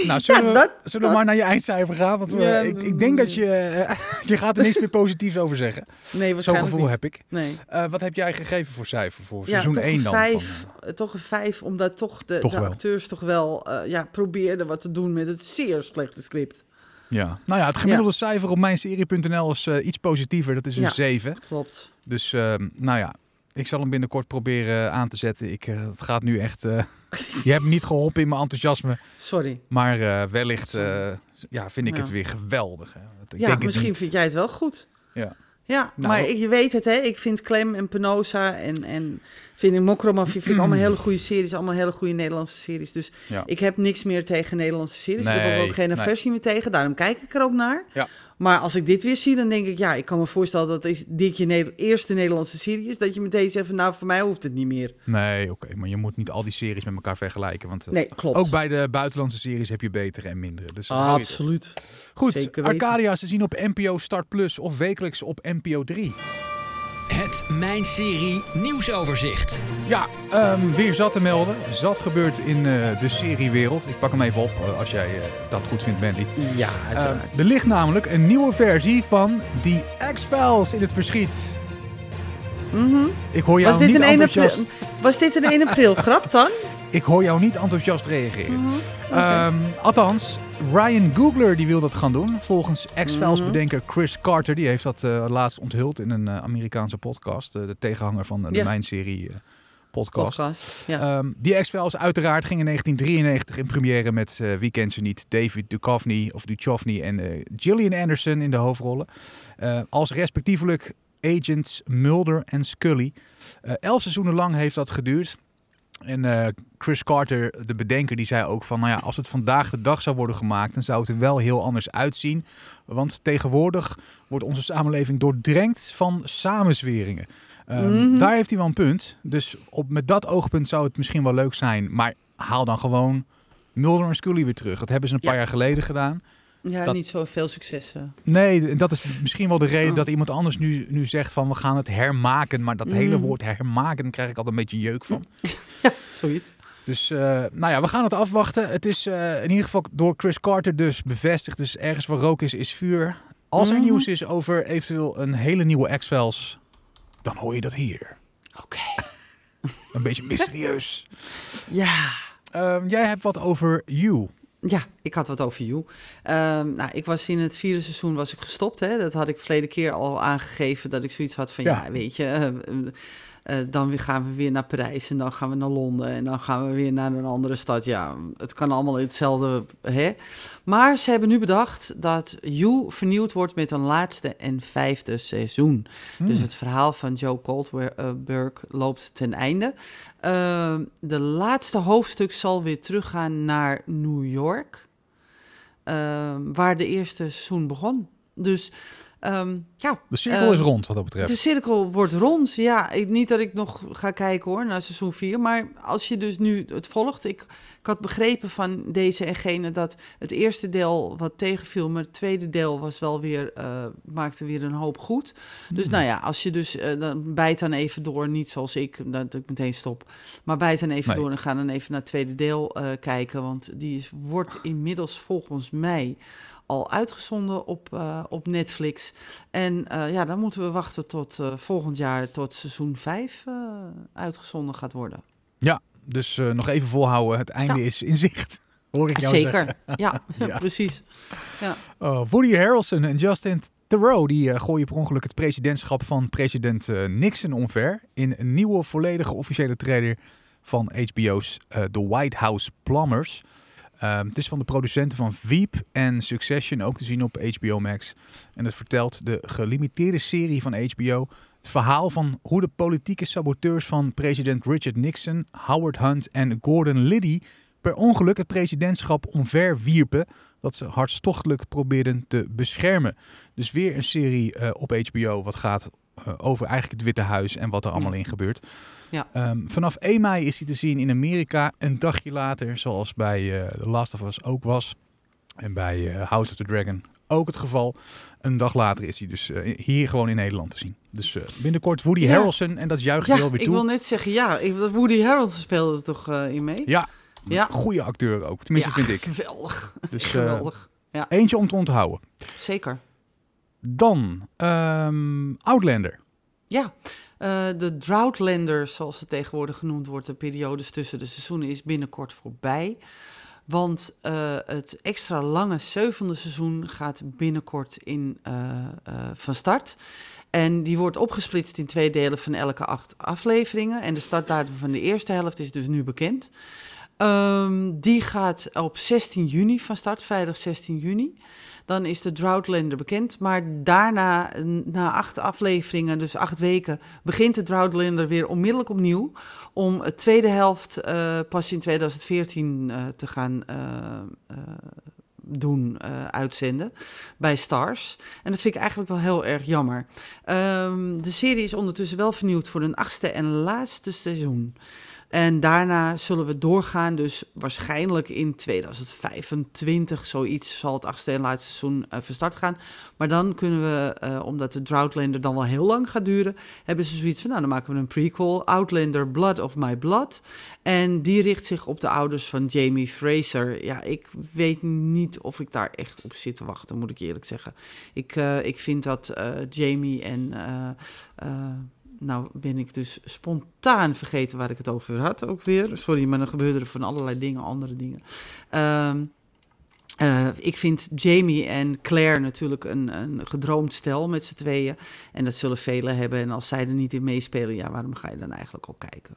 Nou, zullen, Ja, we, dat- zullen we dat- maar naar je eindcijfer gaan? Want we, Ja, ik, ik denk dat je... eh, je gaat er niks meer positiefs over zeggen. Nee, Zo'n gevoel niet. heb ik. Nee. Eh, wat heb jij gegeven voor cijfer voor Ja, seizoen toch 1 een dan? vijf. Van, Eh, Toch een vijf, omdat toch de, Toch de wel. acteurs toch wel eh, ja, probeerden wat te doen met het zeer slechte script. Ja. Nou ja, het gemiddelde cijfer op mijnserie.nl is eh, iets positiever. Dat is een Ja. 7. Klopt. Dus ehm, nou ja, ik zal hem binnenkort proberen aan te zetten. Ik, eh, het gaat nu echt... eh, je hebt me niet geholpen in mijn enthousiasme. Sorry. Maar wellicht ja, vind ik Ja. het weer geweldig. Hè. Ik ja, denk misschien vind jij het wel goed. Ja. Ja, Nou. maar ik- je weet het, hè? Ik vind Clem en Penosa en, en vind ik Mokromafie vind ik allemaal hele goede series, allemaal hele goede Nederlandse series. Dus Ja. ik heb niks meer tegen Nederlandse series. ik heb er ook geen nee. aversie meer tegen, daarom kijk ik er ook naar. Ja. Maar als ik dit weer zie, dan denk ik, ja, ik kan me voorstellen dat is- dit je ne- eerste Nederlandse serie is, dat je meteen zegt van, nou, voor mij hoeft het niet meer. Nee, oké. maar je moet niet al die series met elkaar vergelijken. Want eh, Nee, klopt. ook bij de buitenlandse series heb je betere en mindere. Dus er. Absoluut. Goed. Arcadia te zien op NPO Start Plus of wekelijks op NPO 3. Het Mijn Serie nieuwsoverzicht. Ja, ehm, weer zat te melden. Zat gebeurt in eh, de seriewereld. Ik pak hem even op eh, als jij eh, dat goed vindt, Mandy. Ja, Ehm, uiteraard. er ligt namelijk een nieuwe versie van die X-Files in het verschiet. Mhm. Ik hoor jou Was, dit niet een 1 enthousiast. april, was dit een 1 april grap dan? Ik hoor jou niet enthousiast reageren. Mhm. Ehm, althans, Ryan Googler die wil dat gaan doen. Volgens X-Files Mhm. bedenker Chris Carter. Die heeft dat eh, laatst onthuld in een eh, Amerikaanse podcast. eh, de tegenhanger van de Ja. Mijn Serie podcast. Podcast. Ja. Ehm, die X-Files uiteraard ging in 1993 in première met, eh, wie kent ze niet, David Duchovny of Duchovny en Gillian Anderson in de hoofdrollen. Als respectievelijk agents Mulder en Scully. Eh, elf seizoenen lang heeft dat geduurd. En eh, Chris Carter, de bedenker, die zei ook van... nou ja, als het vandaag de dag zou worden gemaakt... dan zou het er wel heel anders uitzien. Want tegenwoordig wordt onze samenleving doordrenkt van samenzweringen. Ehm, Mhm. Daar heeft hij wel een punt. Dus op, met dat oogpunt zou het misschien wel leuk zijn. Maar haal dan gewoon Mulder en Scully weer terug. Dat hebben ze een Ja. paar jaar geleden gedaan. Ja, dat- niet zo veel successen. Nee, dat is misschien wel de reden Oh. dat iemand anders nu, nu zegt van... we gaan het hermaken. Maar dat hele Mhm. woord hermaken, krijg ik altijd een beetje jeuk van. Zoiets. Dus eh, nou ja, we gaan het afwachten. Het is eh, in ieder geval door Chris Carter dus bevestigd. Dus ergens waar rook is, is vuur. Als er Mhm. nieuws is over eventueel een hele nieuwe X-Files, dan hoor je dat hier. Oké. Een beetje mysterieus. Ja. Ehm, jij hebt wat over You. Ja, ik had wat over You. Ehm, nou, ik was in het vierde seizoen was ik gestopt. Hè. Dat had ik verleden keer al aangegeven. Dat ik zoiets had van, ja, Ja. weet je... eh, eh, dan gaan we weer naar Parijs en dan gaan we naar Londen en dan gaan we weer naar een andere stad. Ja, het kan allemaal in hetzelfde. Hè? Maar ze hebben nu bedacht dat You vernieuwd wordt met een laatste en vijfde seizoen. Dus Hmm. het verhaal van Joe Goldberg loopt ten einde. Ehm, de laatste hoofdstuk zal weer teruggaan naar New York, ehm, waar de eerste seizoen begon. Dus ehm, ja, De cirkel is rond wat dat betreft. de cirkel wordt rond. Ja, ik, niet dat ik nog ga kijken hoor naar seizoen 4. Maar als je dus nu het volgt, ik ik had begrepen van deze en gene dat het eerste deel wat tegenviel, maar het tweede deel was wel weer, eh, maakte weer een hoop goed. Dus Hmm. nou ja, als je dus, eh, dan bijt dan even door, niet zoals ik, dat ik meteen stop. Maar bijt dan even Nee. door en ga dan even naar het tweede deel eh, kijken, want die is, wordt inmiddels volgens mij al uitgezonden op, eh, op Netflix. En eh, ja, dan moeten we wachten tot eh, volgend jaar, tot seizoen 5 eh, uitgezonden gaat worden. Dus eh, nog even volhouden, het einde Ja. is in zicht. Hoor ik jou zeggen. Zeker, ja, Ja. precies. Oh, Woody Harrelson en Justin Theroux die gooien per ongeluk het presidentschap van president Nixon omver in een nieuwe volledige officiële trailer van HBO's The White House Plumbers. Ehm, het is van de producenten van Veep en Succession, ook te zien op HBO Max. En het vertelt de gelimiteerde serie van HBO het verhaal van hoe de politieke saboteurs van president Richard Nixon, Howard Hunt en Gordon Liddy per ongeluk het presidentschap omver wierpen dat ze hartstochtelijk probeerden te beschermen. Dus weer een serie eh, op HBO wat gaat eh, over eigenlijk het Witte Huis en wat er allemaal in gebeurt. Ja. Ehm, vanaf 1 mei is hij te zien in Amerika. Een dagje later, zoals bij eh The Last of Us ook was. En bij eh, House of the Dragon ook het geval. Een dag later is hij dus eh, hier gewoon in Nederland te zien. Dus binnenkort Woody Ja. Harrelson en dat juich je Ja, wel weer ik toe. wil net zeggen, ja, ik, Woody Harrelson speelde er toch in mee? Ja, Ja. goede acteur ook. Tenminste, Ja, vind ik. Geweldig, Dus geweldig. eentje om te onthouden. Zeker. Dan ehm, Outlander. Ja, eh, de Droughtlander, zoals het tegenwoordig genoemd wordt, de periodes tussen de seizoenen, is binnenkort voorbij. Want eh, het extra lange zevende seizoen gaat binnenkort in, eh, van start. En die wordt opgesplitst in twee delen van elke acht afleveringen. En de startdatum van de eerste helft is dus nu bekend. Ehm, die gaat op 16 juni van start, vrijdag 16 juni. Dan is de Droughtlander bekend. Maar daarna, na acht afleveringen, dus acht weken, begint de Droughtlander weer onmiddellijk opnieuw. Om het tweede helft eh, pas in 2014 eh, te gaan eh, doen, uitzenden bij Stars. En dat vind ik eigenlijk wel heel erg jammer. Ehm, de serie is ondertussen wel vernieuwd voor een achtste en laatste seizoen. En daarna zullen we doorgaan, dus waarschijnlijk in 2025, zoiets zal het achtste en laatste seizoen eh, van start gaan. Maar dan kunnen we, eh, omdat de Droughtlander dan wel heel lang gaat duren, hebben ze zoiets van, nou dan maken we een prequel, Outlander Blood of My Blood. En die richt zich op de ouders van Jamie Fraser. Ja, ik weet niet of ik daar echt op zit te wachten, moet ik eerlijk zeggen. Ik, eh, ik vind dat Jamie en... nou ben ik dus spontaan vergeten waar ik het over had ook weer. Sorry, maar dan gebeurde er van allerlei dingen, andere dingen. Ehm, eh, ik vind Jamie en Claire natuurlijk een, een gedroomd stel met z'n tweeën. En dat zullen velen hebben. En als zij er niet in meespelen, ja, waarom ga je dan eigenlijk al kijken?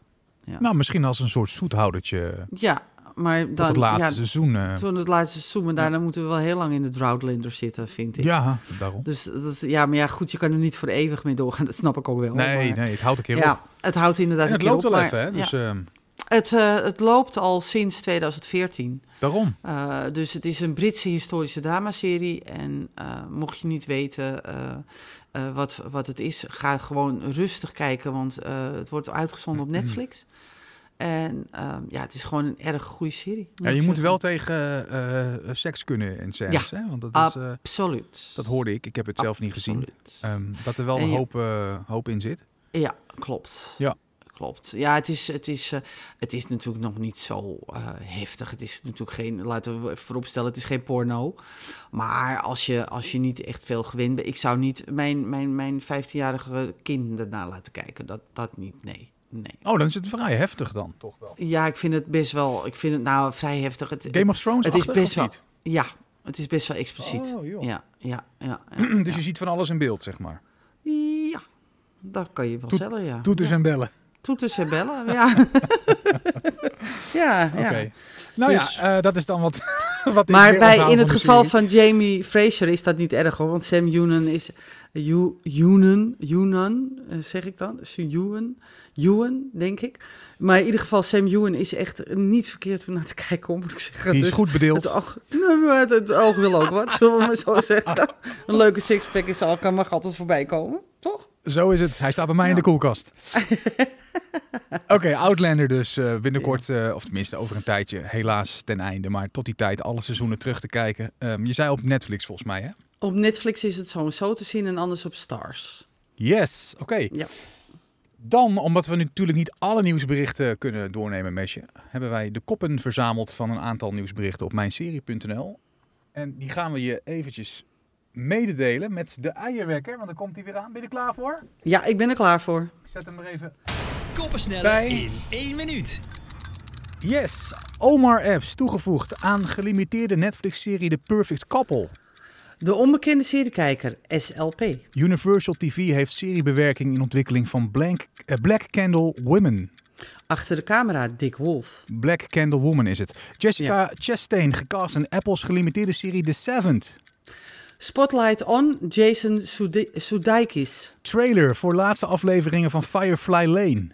Nou, misschien als een soort zoethoudertje Ja, maar tot dan... het laatste ja, seizoen. eh. Toen het laatste seizoen, maar daarna moeten we wel heel lang in de Droughtlander zitten, vind ik. ja, daarom. Dus dat, ja, maar ja, goed, je kan er niet voor eeuwig mee doorgaan. Dat snap ik ook wel. Nee, maar- nee, het houdt een keer op. Ja, het houdt inderdaad En het een keer loopt op, al maar- even, hè? ja. Dus ehm, Het, eh, het loopt al sinds 2014. daarom. Eh, dus het is een Britse historische dramaserie. En mocht je niet weten wat, wat het is, ga gewoon rustig kijken. Want het wordt uitgezonden op Netflix. En ehm, ja, het is gewoon een erg goede serie. Ja, je moet zeggen. wel tegen eh, eh, seks kunnen in scènes, hè? Want dat, is, eh, Absoluut. dat hoorde ik. Ik heb het zelf niet gezien. Ehm, dat er wel En een hoop, hoop in zit. Ja, klopt. Ja. Klopt. Ja, het is, het, is, het is natuurlijk nog niet zo heftig. Het is natuurlijk geen, laten we vooropstellen, het is geen porno. Maar als je, als je niet echt veel gewend bent, ik zou niet mijn, mijn, mijn 15-jarige kind ernaar laten kijken. Dat, dat niet, nee. Nee. Oh, dan is het vrij heftig dan, toch wel. Ja, ik vind het best wel, ik vind het nou vrij heftig. Het, Game of Thrones het is best wel, ja, het is best wel expliciet. Oh, joh. ja, ja, ja. ja, dus je ziet van alles in beeld, zeg maar. Ja, dat kan je wel Toet- zeggen, ja. Toeters ja. en bellen. Toeters en bellen, ja. ja, ja. Oké. Nou Dus- ja, eh, dat is dan wat, wat Maar bij, in het geval van Jamie Fraser is dat niet erg hoor. Want Sam Yunan is. Yu- Yunan, Yunan eh, zeg ik dan? Yuan, Yuan, denk ik. Maar in ieder geval, Sam Yuan is echt niet verkeerd om naar te kijken, moet ik zeggen. Die is Dus goed bedeeld. Het oog, het, het oog wil ook wat, zullen we maar zo zeggen. Een leuke sixpack is al, kan mag altijd voorbij komen, toch? Zo is het. Hij staat bij mij in de koelkast. Oké, Outlander dus eh, binnenkort, eh, of tenminste over een tijdje, helaas ten einde. Maar tot die tijd alle seizoenen terug te kijken. Ehm, je zei op Netflix volgens mij, hè? Op Netflix is het sowieso te zien en anders op Stars. Yes, oké. Ja. Dan, omdat we natuurlijk niet alle nieuwsberichten kunnen doornemen met je, hebben wij de koppen verzameld van een aantal nieuwsberichten op mijnserie.nl. En die gaan we je eventjes mededelen met de eierwekker, want dan komt hij weer aan. Ben je er klaar voor? Ja, ik ben er klaar voor. Ik zet hem er even Koppen sneller Bij- in één minuut. Yes, Omar Apps toegevoegd aan gelimiteerde Netflix-serie The Perfect Couple. De onbekende seriekijker, SLP. Universal TV heeft seriebewerking in ontwikkeling van Blank, eh, Black Candle Women. Achter de camera, Dick Wolf. Black Candle Woman is het. Jessica Chastain gecast in Apple's gelimiteerde serie The Seventh. Spotlight on Jason Sude- Sudeikis. Trailer voor laatste afleveringen van Firefly Lane.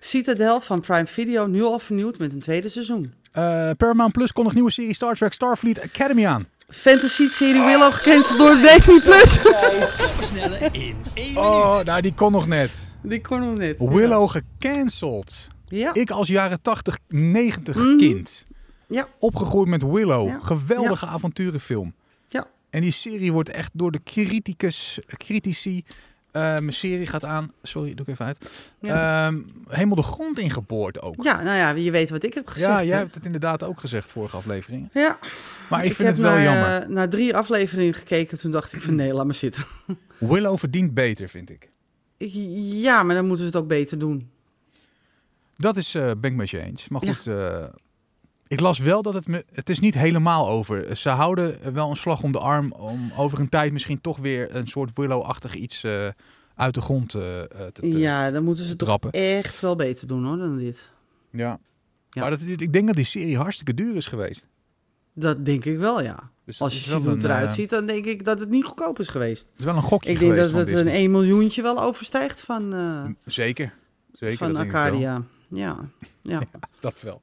Citadel van Prime Video nu al vernieuwd met een tweede seizoen. Eh, Paramount Plus kondigt nieuwe serie Star Trek Starfleet Academy aan. Fantasy-serie Willow gecanceld door Disney+. Plus. In één Oh, nou die kon nog net. Die kon nog net. Willow gecanceld. Ja. Ik als jaren 80, 90 Mhm. kind. Ja. Opgegroeid met Willow. Ja. Geweldige avonturenfilm. Ja. En die serie wordt echt door de criticus, critici... eh, mijn serie gaat aan... Sorry, doe ik even uit. Ja. Ehm, helemaal de grond ingeboord ook. ja, nou ja, je weet wat ik heb gezegd. Ja, hè? jij hebt het inderdaad ook gezegd vorige afleveringen. Ja, Maar ik, vind het wel naar, jammer. eh, naar drie afleveringen gekeken, toen dacht ik van nee, laat maar zitten. Willow verdient beter, vind ik. Ja, maar dan moeten ze het ook beter doen. Dat is, eh ben ik met je eens. Maar Ja. goed, eh, ik las wel dat het me... Het is niet helemaal over. Ze houden wel een slag om de arm om over een tijd misschien toch weer een soort Willow-achtig iets eh, uit de grond eh, eh, te, te ja, dan moeten ze toch trappen. echt wel beter doen hoor, dan dit. Ja. Ja. Maar dat, ik denk dat die serie hartstikke duur is geweest. Dat denk ik wel, ja. Dus Als je ziet hoe het eruit ziet, dan denk ik dat het niet goedkoop is geweest. Het is wel een gokje Ik denk dat het een Disney. 1 miljoentje wel overstijgt van, Zeker. Zeker, van. Arcadia. Ja, ja. Dat wel.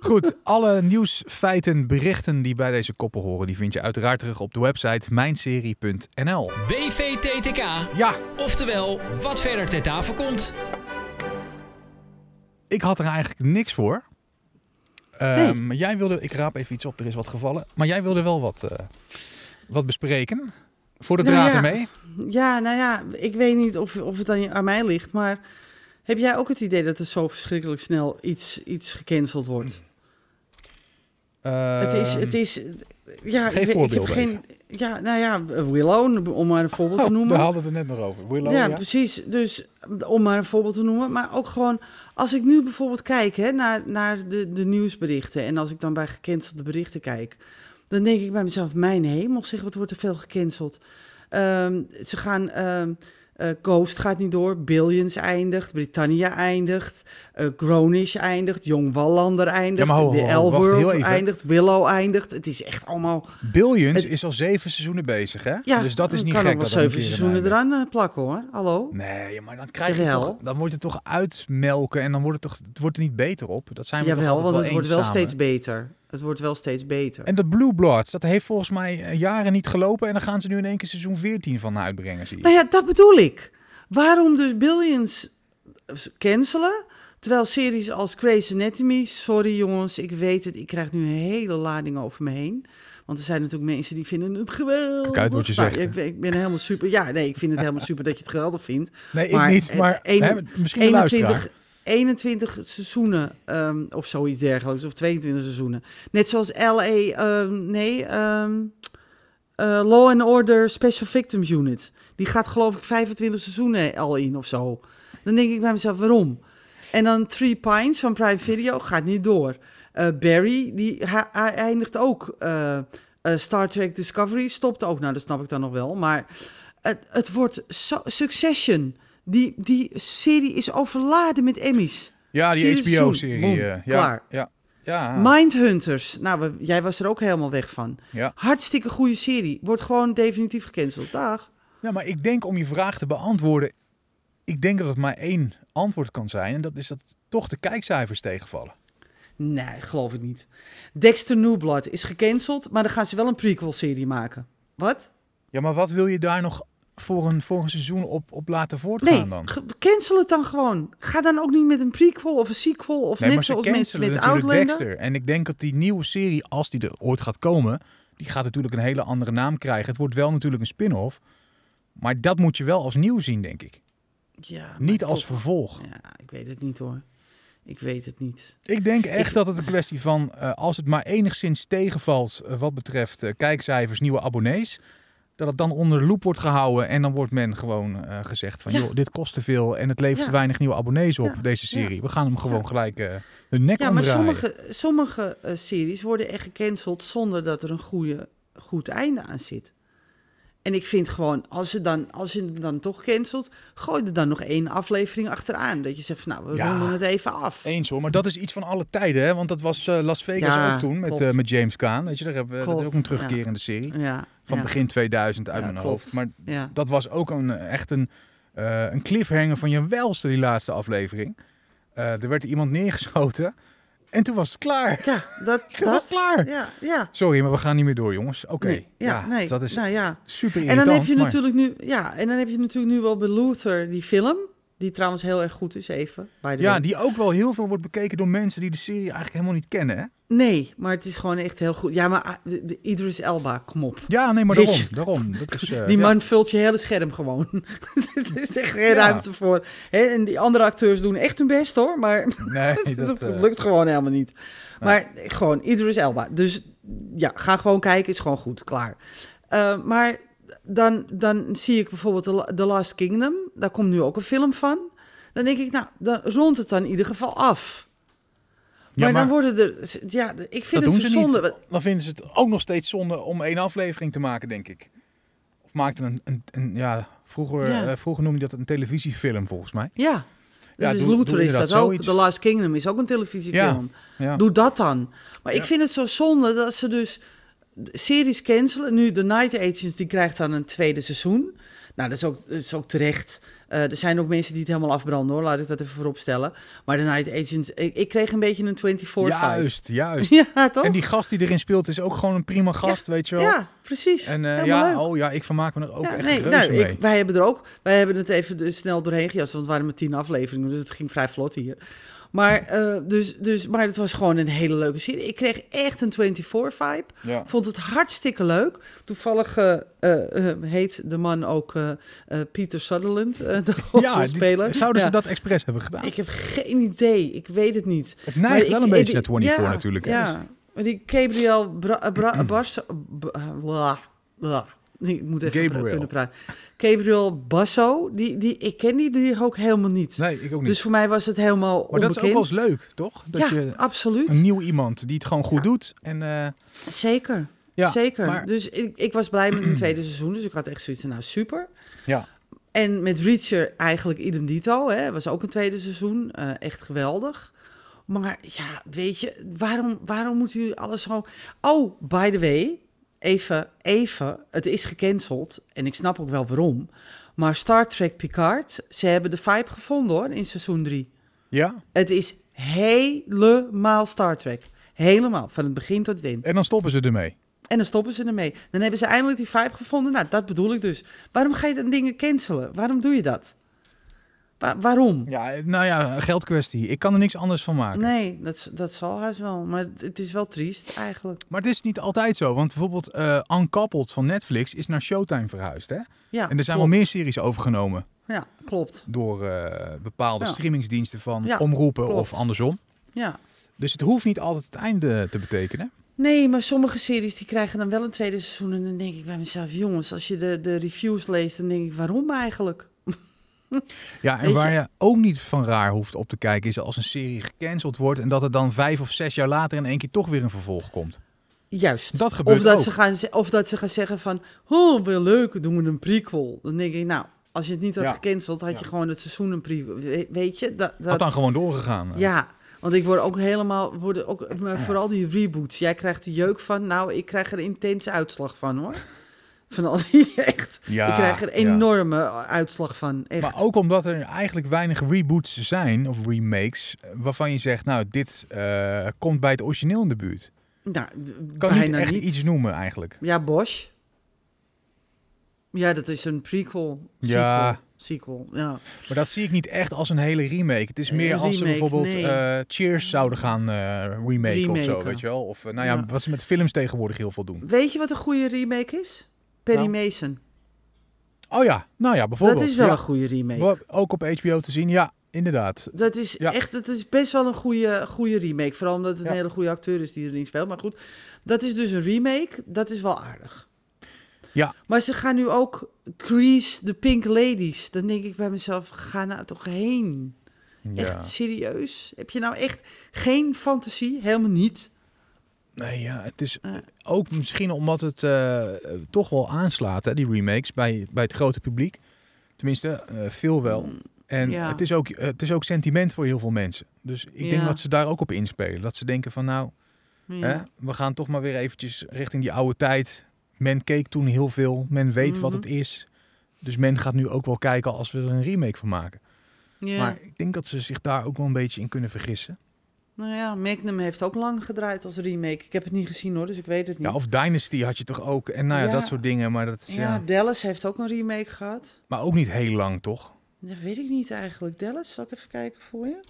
Goed, alle nieuwsfeiten, berichten die bij deze koppen horen, die vind je uiteraard terug op de website mijnserie.nl. WVTTK, Ja, oftewel wat verder ter tafel komt. ik had er eigenlijk niks voor. Ehm, maar Jij wilde, ik raap even iets op, er is wat gevallen. Maar jij wilde wel wat, eh, wat bespreken. Voor de Nou draad ja. ermee. Ja, nou ja, ik weet niet of, of het aan, aan mij ligt, maar heb jij ook het idee dat er zo verschrikkelijk snel iets, iets gecanceld wordt? het is, Ehm, het is, ja, ik heb geen, ja, nou ja, Willow, om maar een voorbeeld te Oh, noemen. daar hadden we het er net nog over. Willow, ja, ja. precies. Dus om maar een voorbeeld te noemen. Maar ook gewoon, als ik nu bijvoorbeeld kijk hè, naar, naar de, de nieuwsberichten. En als ik dan bij gecancelde berichten kijk. Dan denk ik bij mezelf, mijn hemel, zeg, wat wordt er veel gecanceld. Ehm, ze gaan, ehm, eh, Ghost gaat niet door, Billions eindigt, Britannia eindigt, Grownish eindigt, Jong Wallander eindigt, Ja, maar ho, ho, The ho, wacht heel L-World eindigt, Willow eindigt. Het is echt allemaal... Billions Het- is al zeven seizoenen bezig, hè? Ja, dus dat is niet kan gek. ook wel zeven seizoenen eraan eh, plakken hoor. Hallo? Nee, maar dan krijg je Jawel. toch, dan wordt het toch uitmelken en dan wordt het toch, het wordt er niet beter op. Dat zijn we toch Jawel, altijd want het wel wordt wel samen. steeds beter. Het wordt wel steeds beter. En de Blue Bloods, dat heeft volgens mij eh, jaren niet gelopen en dan gaan ze nu in één keer seizoen 14 van uitbrengen, zie je. Nou ja, dat bedoel ik. Waarom dus Billions cancelen? Terwijl series als Grey's Anatomy, sorry jongens, ik weet het, ik krijg nu een hele lading over me heen. Want er zijn natuurlijk mensen die vinden het geweldig. Kijk uit wat je Nou, zegt. ik, ik ben helemaal super. Ja, nee, ik vind het helemaal super dat je het geweldig vindt. nee, maar, ik niet, eh, maar een- hè, misschien de luisteraar. 21, 21 seizoenen ehm, of zoiets dergelijks, of 22 seizoenen. Net zoals LA, ehm, nee, ehm, eh, Law and Order Special Victims Unit. Die gaat geloof ik 25 seizoenen al in of zo. Dan denk ik bij mezelf, waarom? En dan Three Pines van Prime Video gaat niet door. Eh, Barry, die hij eindigt ook. eh, Star Trek Discovery stopt ook. Nou, dat snap ik dan nog wel. Maar het, het wordt Succession. Die, die serie is overladen met Emmys. Ja, die. HBO-serie. Eh, ja, Klaar. ja, ja, Mindhunters. Nou, we- jij was er ook helemaal weg van. ja. Hartstikke goede serie. Wordt gewoon definitief gecanceld. Dag. Ja, maar ik denk om je vraag te beantwoorden, ik denk dat het maar één antwoord kan zijn en dat is dat toch de kijkcijfers tegenvallen. Nee, geloof ik niet. Dexter New Blood is gecanceld, maar dan gaan ze wel een prequel-serie maken. Wat? Ja, maar wat wil je daar nog voor een, een seizoen op, op laten voortgaan Nee, dan? cancel het dan gewoon. Ga dan ook niet met een prequel of een sequel of Nee, net zoals mensen met Outlander. Dexter. En ik denk dat die nieuwe serie, als die er ooit gaat komen, die gaat natuurlijk een hele andere naam krijgen. Het wordt wel natuurlijk een spin-off. Maar dat moet je wel als nieuw zien, denk ik. Ja, Niet als toch- vervolg. Ja, ik weet het niet hoor. Ik weet het niet. Ik denk echt Ik- dat het een kwestie van, eh, als het maar enigszins tegenvalt eh, wat betreft eh, kijkcijfers, nieuwe abonnees, dat het dan onder de loep wordt gehouden en dan wordt men gewoon eh, gezegd van, Ja. joh, dit kost te veel en het levert Ja. te weinig nieuwe abonnees op, Ja. deze serie. We gaan hem gewoon gelijk eh de nek Ja, maar sommige, sommige eh, series worden echt gecanceld zonder dat er een goede, goed einde aan zit. En ik vind gewoon, als, je dan, als je het dan toch cancelt, gooi er dan nog één aflevering achteraan. Dat je zegt van, nou, we Ja. ronden het even af. Eens hoor, maar dat is iets van alle tijden, hè? want dat was eh, Las Vegas Ja, ook toen met, eh, met James Caan. Weet je, daar hebben we, dat is ook een terugkerende serie van begin 2000 uit mijn klopt. hoofd. Maar dat was ook een, echt een, eh, een cliffhanger van je welste, die laatste aflevering. Eh, er werd iemand neergeschoten en toen was het klaar. Ja, dat, Toen was het klaar. Ja, ja. Sorry, maar we gaan niet meer door, jongens. Oké, Nee, ja, ja, nee. dat is nou ja. super En irritant. dan heb je maar- natuurlijk nu, ja, en dan heb je natuurlijk nu wel bij Luther die film, die trouwens heel erg goed is, even. By the Ja, way. die ook wel heel veel wordt bekeken door mensen die de serie eigenlijk helemaal niet kennen, hè? Nee, maar het is gewoon echt heel goed. Ja, maar ah, de- de Idris Elba, kom op. Ja, nee, maar daarom. daarom. Dat is, eh, Die ja. man vult je hele scherm gewoon. er is echt geen Ja. ruimte voor. Hè, en die andere acteurs doen echt hun best hoor, maar Nee, dat, dat... eh, lukt gewoon helemaal niet. Maar gewoon Idris Elba. Dus ja, ga gewoon kijken, is gewoon goed, klaar. Eh, maar dan, dan zie ik bijvoorbeeld The, La- The Last Kingdom. Daar komt nu ook een film van. Dan denk ik, nou, dan rondt het dan in ieder geval af. Ja, Maar, dan worden er... Ja, ik vind dat het doen zo ze zonde. niet. Dan vinden ze het ook nog steeds zonde om één aflevering te maken, denk ik. Of maakten een, een, een ja, vroeger, Ja. eh, vroeger noemde je dat een televisiefilm, volgens mij. Ja. Ja, dus doe- Luther doe is dat ook. zoiets. The Last Kingdom is ook een televisiefilm. Ja. Doe dat dan. Maar ik vind het zo zonde dat ze dus series cancelen. Nu, The Night Agents, die krijgt dan een tweede seizoen. Nou, dat is ook, dat is ook terecht. Eh, er zijn ook mensen die het helemaal afbranden, hoor. Laat ik dat even voorop stellen. Maar The Night Agents, ik, ik kreeg een beetje een 24 vibe. Juist, juist. Ja, toch? En die gast die erin speelt is ook gewoon een prima gast, weet je wel. Ja, precies. En eh, ja, leuk. oh ja, ik vermaak me er ook Ja, echt nee, nou, mee. ik, wij hebben er ook, wij hebben het even snel doorheen gejast, want het waren maar tien afleveringen, dus het ging vrij vlot hier. Maar, eh, dus, dus, maar het was gewoon een hele leuke serie. Ik kreeg echt een 24-vibe. Ja. Vond het hartstikke leuk. Toevallig eh, eh, heet de man ook Peter Sutherland, de Ja, hoofdrolspeler. die- zouden ze Ja. dat expres hebben gedaan? Ik heb geen idee. Ik weet het niet. het neigt Maar wel ik- een beetje naar 24 ja, natuurlijk. Ja, maar die Gabriel Bra, Bra, Bas, B- bla, bla. Ik moet even Gabriel. kunnen praten. Gabriel Basso, die, die, ik ken die, die ook helemaal niet. Nee, ik ook niet. Dus voor mij was het helemaal maar dat is ook wel eens leuk, toch? Dat ja, je absoluut. een nieuw iemand die het gewoon goed Ja. doet. En eh, Zeker. ja, Zeker. maar- Dus ik, ik was blij met een tweede seizoen. Dus ik had echt zoiets van, nou super. ja. En met Reacher eigenlijk idem dito. Hè. was ook een tweede seizoen. eh, echt geweldig. Maar ja, weet je, waarom, waarom moet u alles zo... Oh, by the way, even, even, het is gecanceld. En ik snap ook wel waarom. Maar Star Trek Picard, ze hebben de vibe gevonden hoor, in seizoen 3. ja, Het is helemaal Star Trek. Helemaal, van het begin tot het eind. en dan stoppen ze ermee. En dan stoppen ze ermee. Dan hebben ze eindelijk die vibe gevonden. Nou, dat bedoel ik dus. Waarom ga je dan dingen cancelen? Waarom doe je dat? Wa- waarom? Ja, nou ja, geldkwestie. Ik kan er niks anders van maken. Nee, dat, dat zal haast wel. Maar het- is wel triest eigenlijk. Maar het is niet altijd zo. Want bijvoorbeeld Uncoupled van Netflix is naar Showtime verhuisd. Hè? Ja, En er zijn klopt. wel meer series overgenomen Ja, klopt. door eh, bepaalde Ja. streamingsdiensten van Ja, omroepen klopt. of andersom. Ja. Dus het hoeft niet altijd het einde te betekenen. Nee, maar sommige series die krijgen dan wel een tweede seizoen. En dan denk ik bij mezelf, jongens, als je de, de reviews leest, dan denk ik, waarom eigenlijk? Ja, en waar je- je ook niet van raar hoeft op te kijken is als een serie gecanceld wordt en dat er dan vijf of zes jaar later in één keer toch weer een vervolg komt. Juist. Dat gebeurt Of dat, ook. ze gaan, of dat ze gaan zeggen van, oh, wel leuk, doen we een prequel. Dan denk ik, nou, als je het niet had Ja. gecanceld, had Ja. je gewoon het seizoen een prequel. We- Weet je? Dat, dat, Had dan gewoon doorgegaan. Ja, want ik word ook helemaal, worden ook, maar vooral die reboots. Jij krijgt er jeuk van. Nou, ik krijg er intense uitslag van hoor. Van al die, echt. Ja, ik krijg er ja. enorme uitslag van. Echt. Maar ook omdat er eigenlijk weinig reboots zijn of remakes eh, waarvan je zegt, nou, dit eh, komt bij het origineel in de buurt. nou, Kan niet echt niet. iets noemen eigenlijk. Ja, Bosch. Ja, dat is een prequel. Sequel, Ja. Sequel, ja. Maar dat zie ik niet echt als een hele remake. Het is meer als ze bijvoorbeeld nee. eh, Cheers zouden gaan eh remaken, of zo, weet je wel. Of nou ja, Ja. wat ze met films tegenwoordig heel veel doen. Weet je wat een goede remake is? Perry Nou. Mason. Oh ja, nou ja, bijvoorbeeld. Dat is wel ja. een goede remake. Ook op HBO te zien, ja, inderdaad. Dat is Ja. echt, het is best wel een goede, goede remake. Vooral omdat het Ja. een hele goede acteur is die erin speelt. Maar goed, dat is dus een remake. Dat is wel aardig. Ja. Maar ze gaan nu ook Crease, The Pink Ladies. Dan denk ik bij mezelf, ga nou toch heen. Ja. Echt serieus? Heb je nou echt geen fantasie? Helemaal niet. Nee, ja, het is ook misschien omdat het eh, toch wel aanslaat, hè, die remakes, bij, bij het grote publiek. Tenminste, eh, veel wel. En Mm, ja. het, is ook, het is ook sentiment voor heel veel mensen. Dus ik denk dat ze daar ook op inspelen. Dat ze denken van nou, Ja. hè, we gaan toch maar weer eventjes richting die oude tijd. Men keek toen heel veel, men weet wat Mhm. het is. Dus men gaat nu ook wel kijken als we er een remake van maken. Ja. Maar ik denk dat ze zich daar ook wel een beetje in kunnen vergissen. Nou ja, Magnum heeft ook lang gedraaid als remake. Ik heb het niet gezien hoor, dus ik weet het niet. Ja, of Dynasty had je toch ook. En nou ja, Ja. dat soort dingen. Maar, dat is, ja, ja. Dallas heeft ook een remake gehad. maar ook niet heel lang, toch? Dat weet ik niet eigenlijk. Dallas, zal ik even kijken voor je?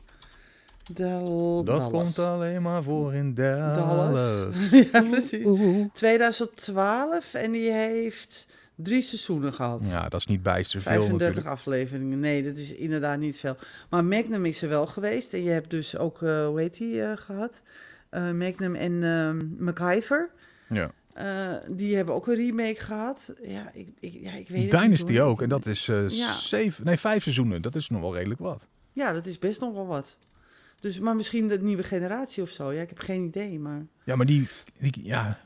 Dal- Dat Dallas. komt alleen maar voor in Dallas. Dallas. ja, precies. 2012 en die heeft drie seizoenen gehad. Ja, dat is niet bijster veel 35 natuurlijk. afleveringen. Nee, dat is inderdaad niet veel. Maar Magnum is er wel geweest. En je hebt dus ook, eh hoe heet die, eh, gehad? Eh, Magnum en ehm MacGyver. Ja. Die hebben ook een remake gehad. Ja, ik, ik, ja, ik weet het niet, Dynasty ook. En dat is Ja. zeven, nee, vijf seizoenen. Dat is nog wel redelijk wat. Ja, dat is best nog wel wat. Dus, maar misschien de nieuwe generatie of zo. Ja, ik heb geen idee, maar... Ja, maar die, die, ja,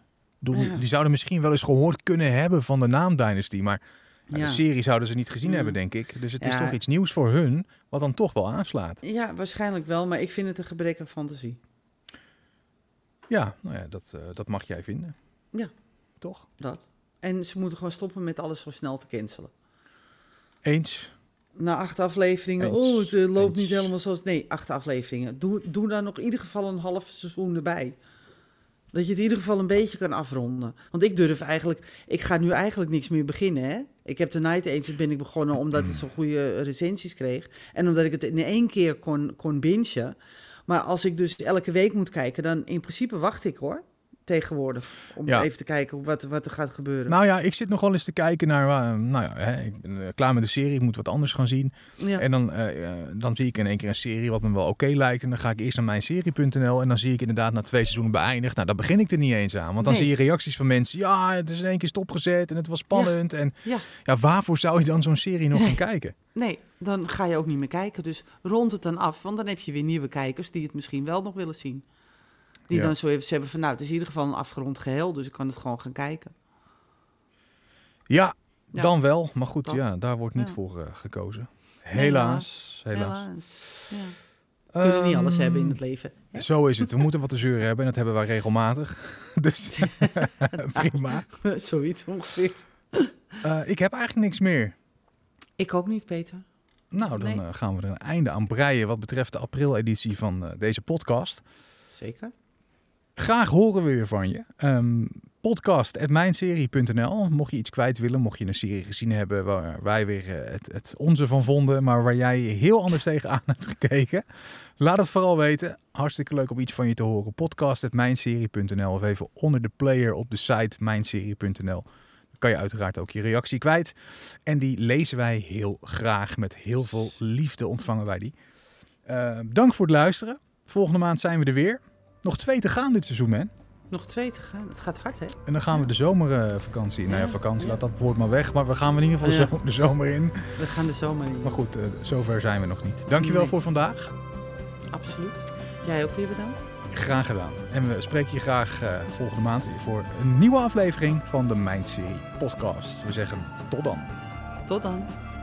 die zouden misschien wel eens gehoord kunnen hebben van de naam Dynasty. Maar ja, de serie zouden ze niet gezien Mm. hebben, denk ik. Dus het is toch iets nieuws voor hun, wat dan toch wel aanslaat. Ja, waarschijnlijk wel, maar ik vind het een gebrek aan fantasie. Ja, nou ja, dat, eh, dat mag jij vinden. Ja. Toch? Dat. En ze moeten gewoon stoppen met alles zo snel te cancelen. Eens. Na acht afleveringen, Eens. oh, het eh, loopt niet helemaal zoals... Nee, acht afleveringen. Doe, doe daar nog in ieder geval een half seizoen erbij. Dat je het in ieder geval een beetje kan afronden. Want ik durf eigenlijk... Ik ga nu eigenlijk niks meer beginnen, hè. Ik heb de Night Agent ben ik begonnen omdat het zo goede recensies kreeg. En omdat ik het in één keer kon, kon bingen. Maar als ik dus elke week moet kijken, dan in principe wacht ik hoor. Tegenwoordig. Om Ja. even te kijken wat, wat er gaat gebeuren. Nou ja, ik zit nog wel eens te kijken naar, nou ja, hè, ik ben eh, klaar met de serie, ik moet wat anders gaan zien. ja. En dan, eh, eh, dan zie ik in één keer een serie wat me wel oké lijkt. En dan ga ik eerst naar mijnserie.nl en dan zie ik inderdaad na twee seizoenen beëindigd. Nou, dan begin ik er niet eens aan. Want dan Nee. zie je reacties van mensen. Ja, het is in één keer stopgezet en het was spannend. En ja. ja, waarvoor zou je dan zo'n serie nog gaan kijken? Nee, dan ga je ook niet meer kijken. Dus rond het dan af, want dan heb je weer nieuwe kijkers die het misschien wel nog willen zien. Die Ja. dan zo even hebben van, nou, het is in ieder geval een afgerond geheel, dus ik kan het gewoon gaan kijken. Ja, Ja. dan wel. Maar goed, Toch? ja, daar wordt niet Ja. voor eh, gekozen. Helaas. Helaas. Helaas. Ja. We kunnen niet alles Ehm, hebben in het leven. hè? Zo is het. We moeten wat te zeuren hebben en dat hebben wij regelmatig. Dus prima. Zoiets ongeveer. Eh, ik heb eigenlijk niks meer. Ik ook niet, Peter. Nou, dan Nee. eh, gaan we er een einde aan breien wat betreft de april-editie van deze podcast. Zeker. Graag horen we weer van je. Ehm podcast.mijnserie.nl Mocht je iets kwijt willen, mocht je een serie gezien hebben waar wij weer eh, het, het onze van vonden, maar waar jij heel anders tegenaan hebt gekeken. Laat het vooral weten. Hartstikke leuk om iets van je te horen. Podcast.mijnserie.nl of even onder de player op de site mijnserie.nl. Dan kan je uiteraard ook je reactie kwijt. En die lezen wij heel graag. Met heel veel liefde ontvangen wij die. Eh, dank voor het luisteren. Volgende maand zijn we er weer. Nog twee te gaan dit seizoen, man. Nog twee te gaan. Het gaat hard, hè? En dan gaan we de zomervakantie. nou ja, vakantie, laat dat woord maar weg. Maar we gaan in ieder geval zo, de zomer in. We gaan de zomer in. Maar goed, eh, zover zijn we nog niet. Dankjewel Nee. voor vandaag. Absoluut. Jij ook weer bedankt. Graag gedaan. En we spreken je graag eh, volgende maand weer voor een nieuwe aflevering van de Mindserie podcast. We zeggen tot dan. Tot dan.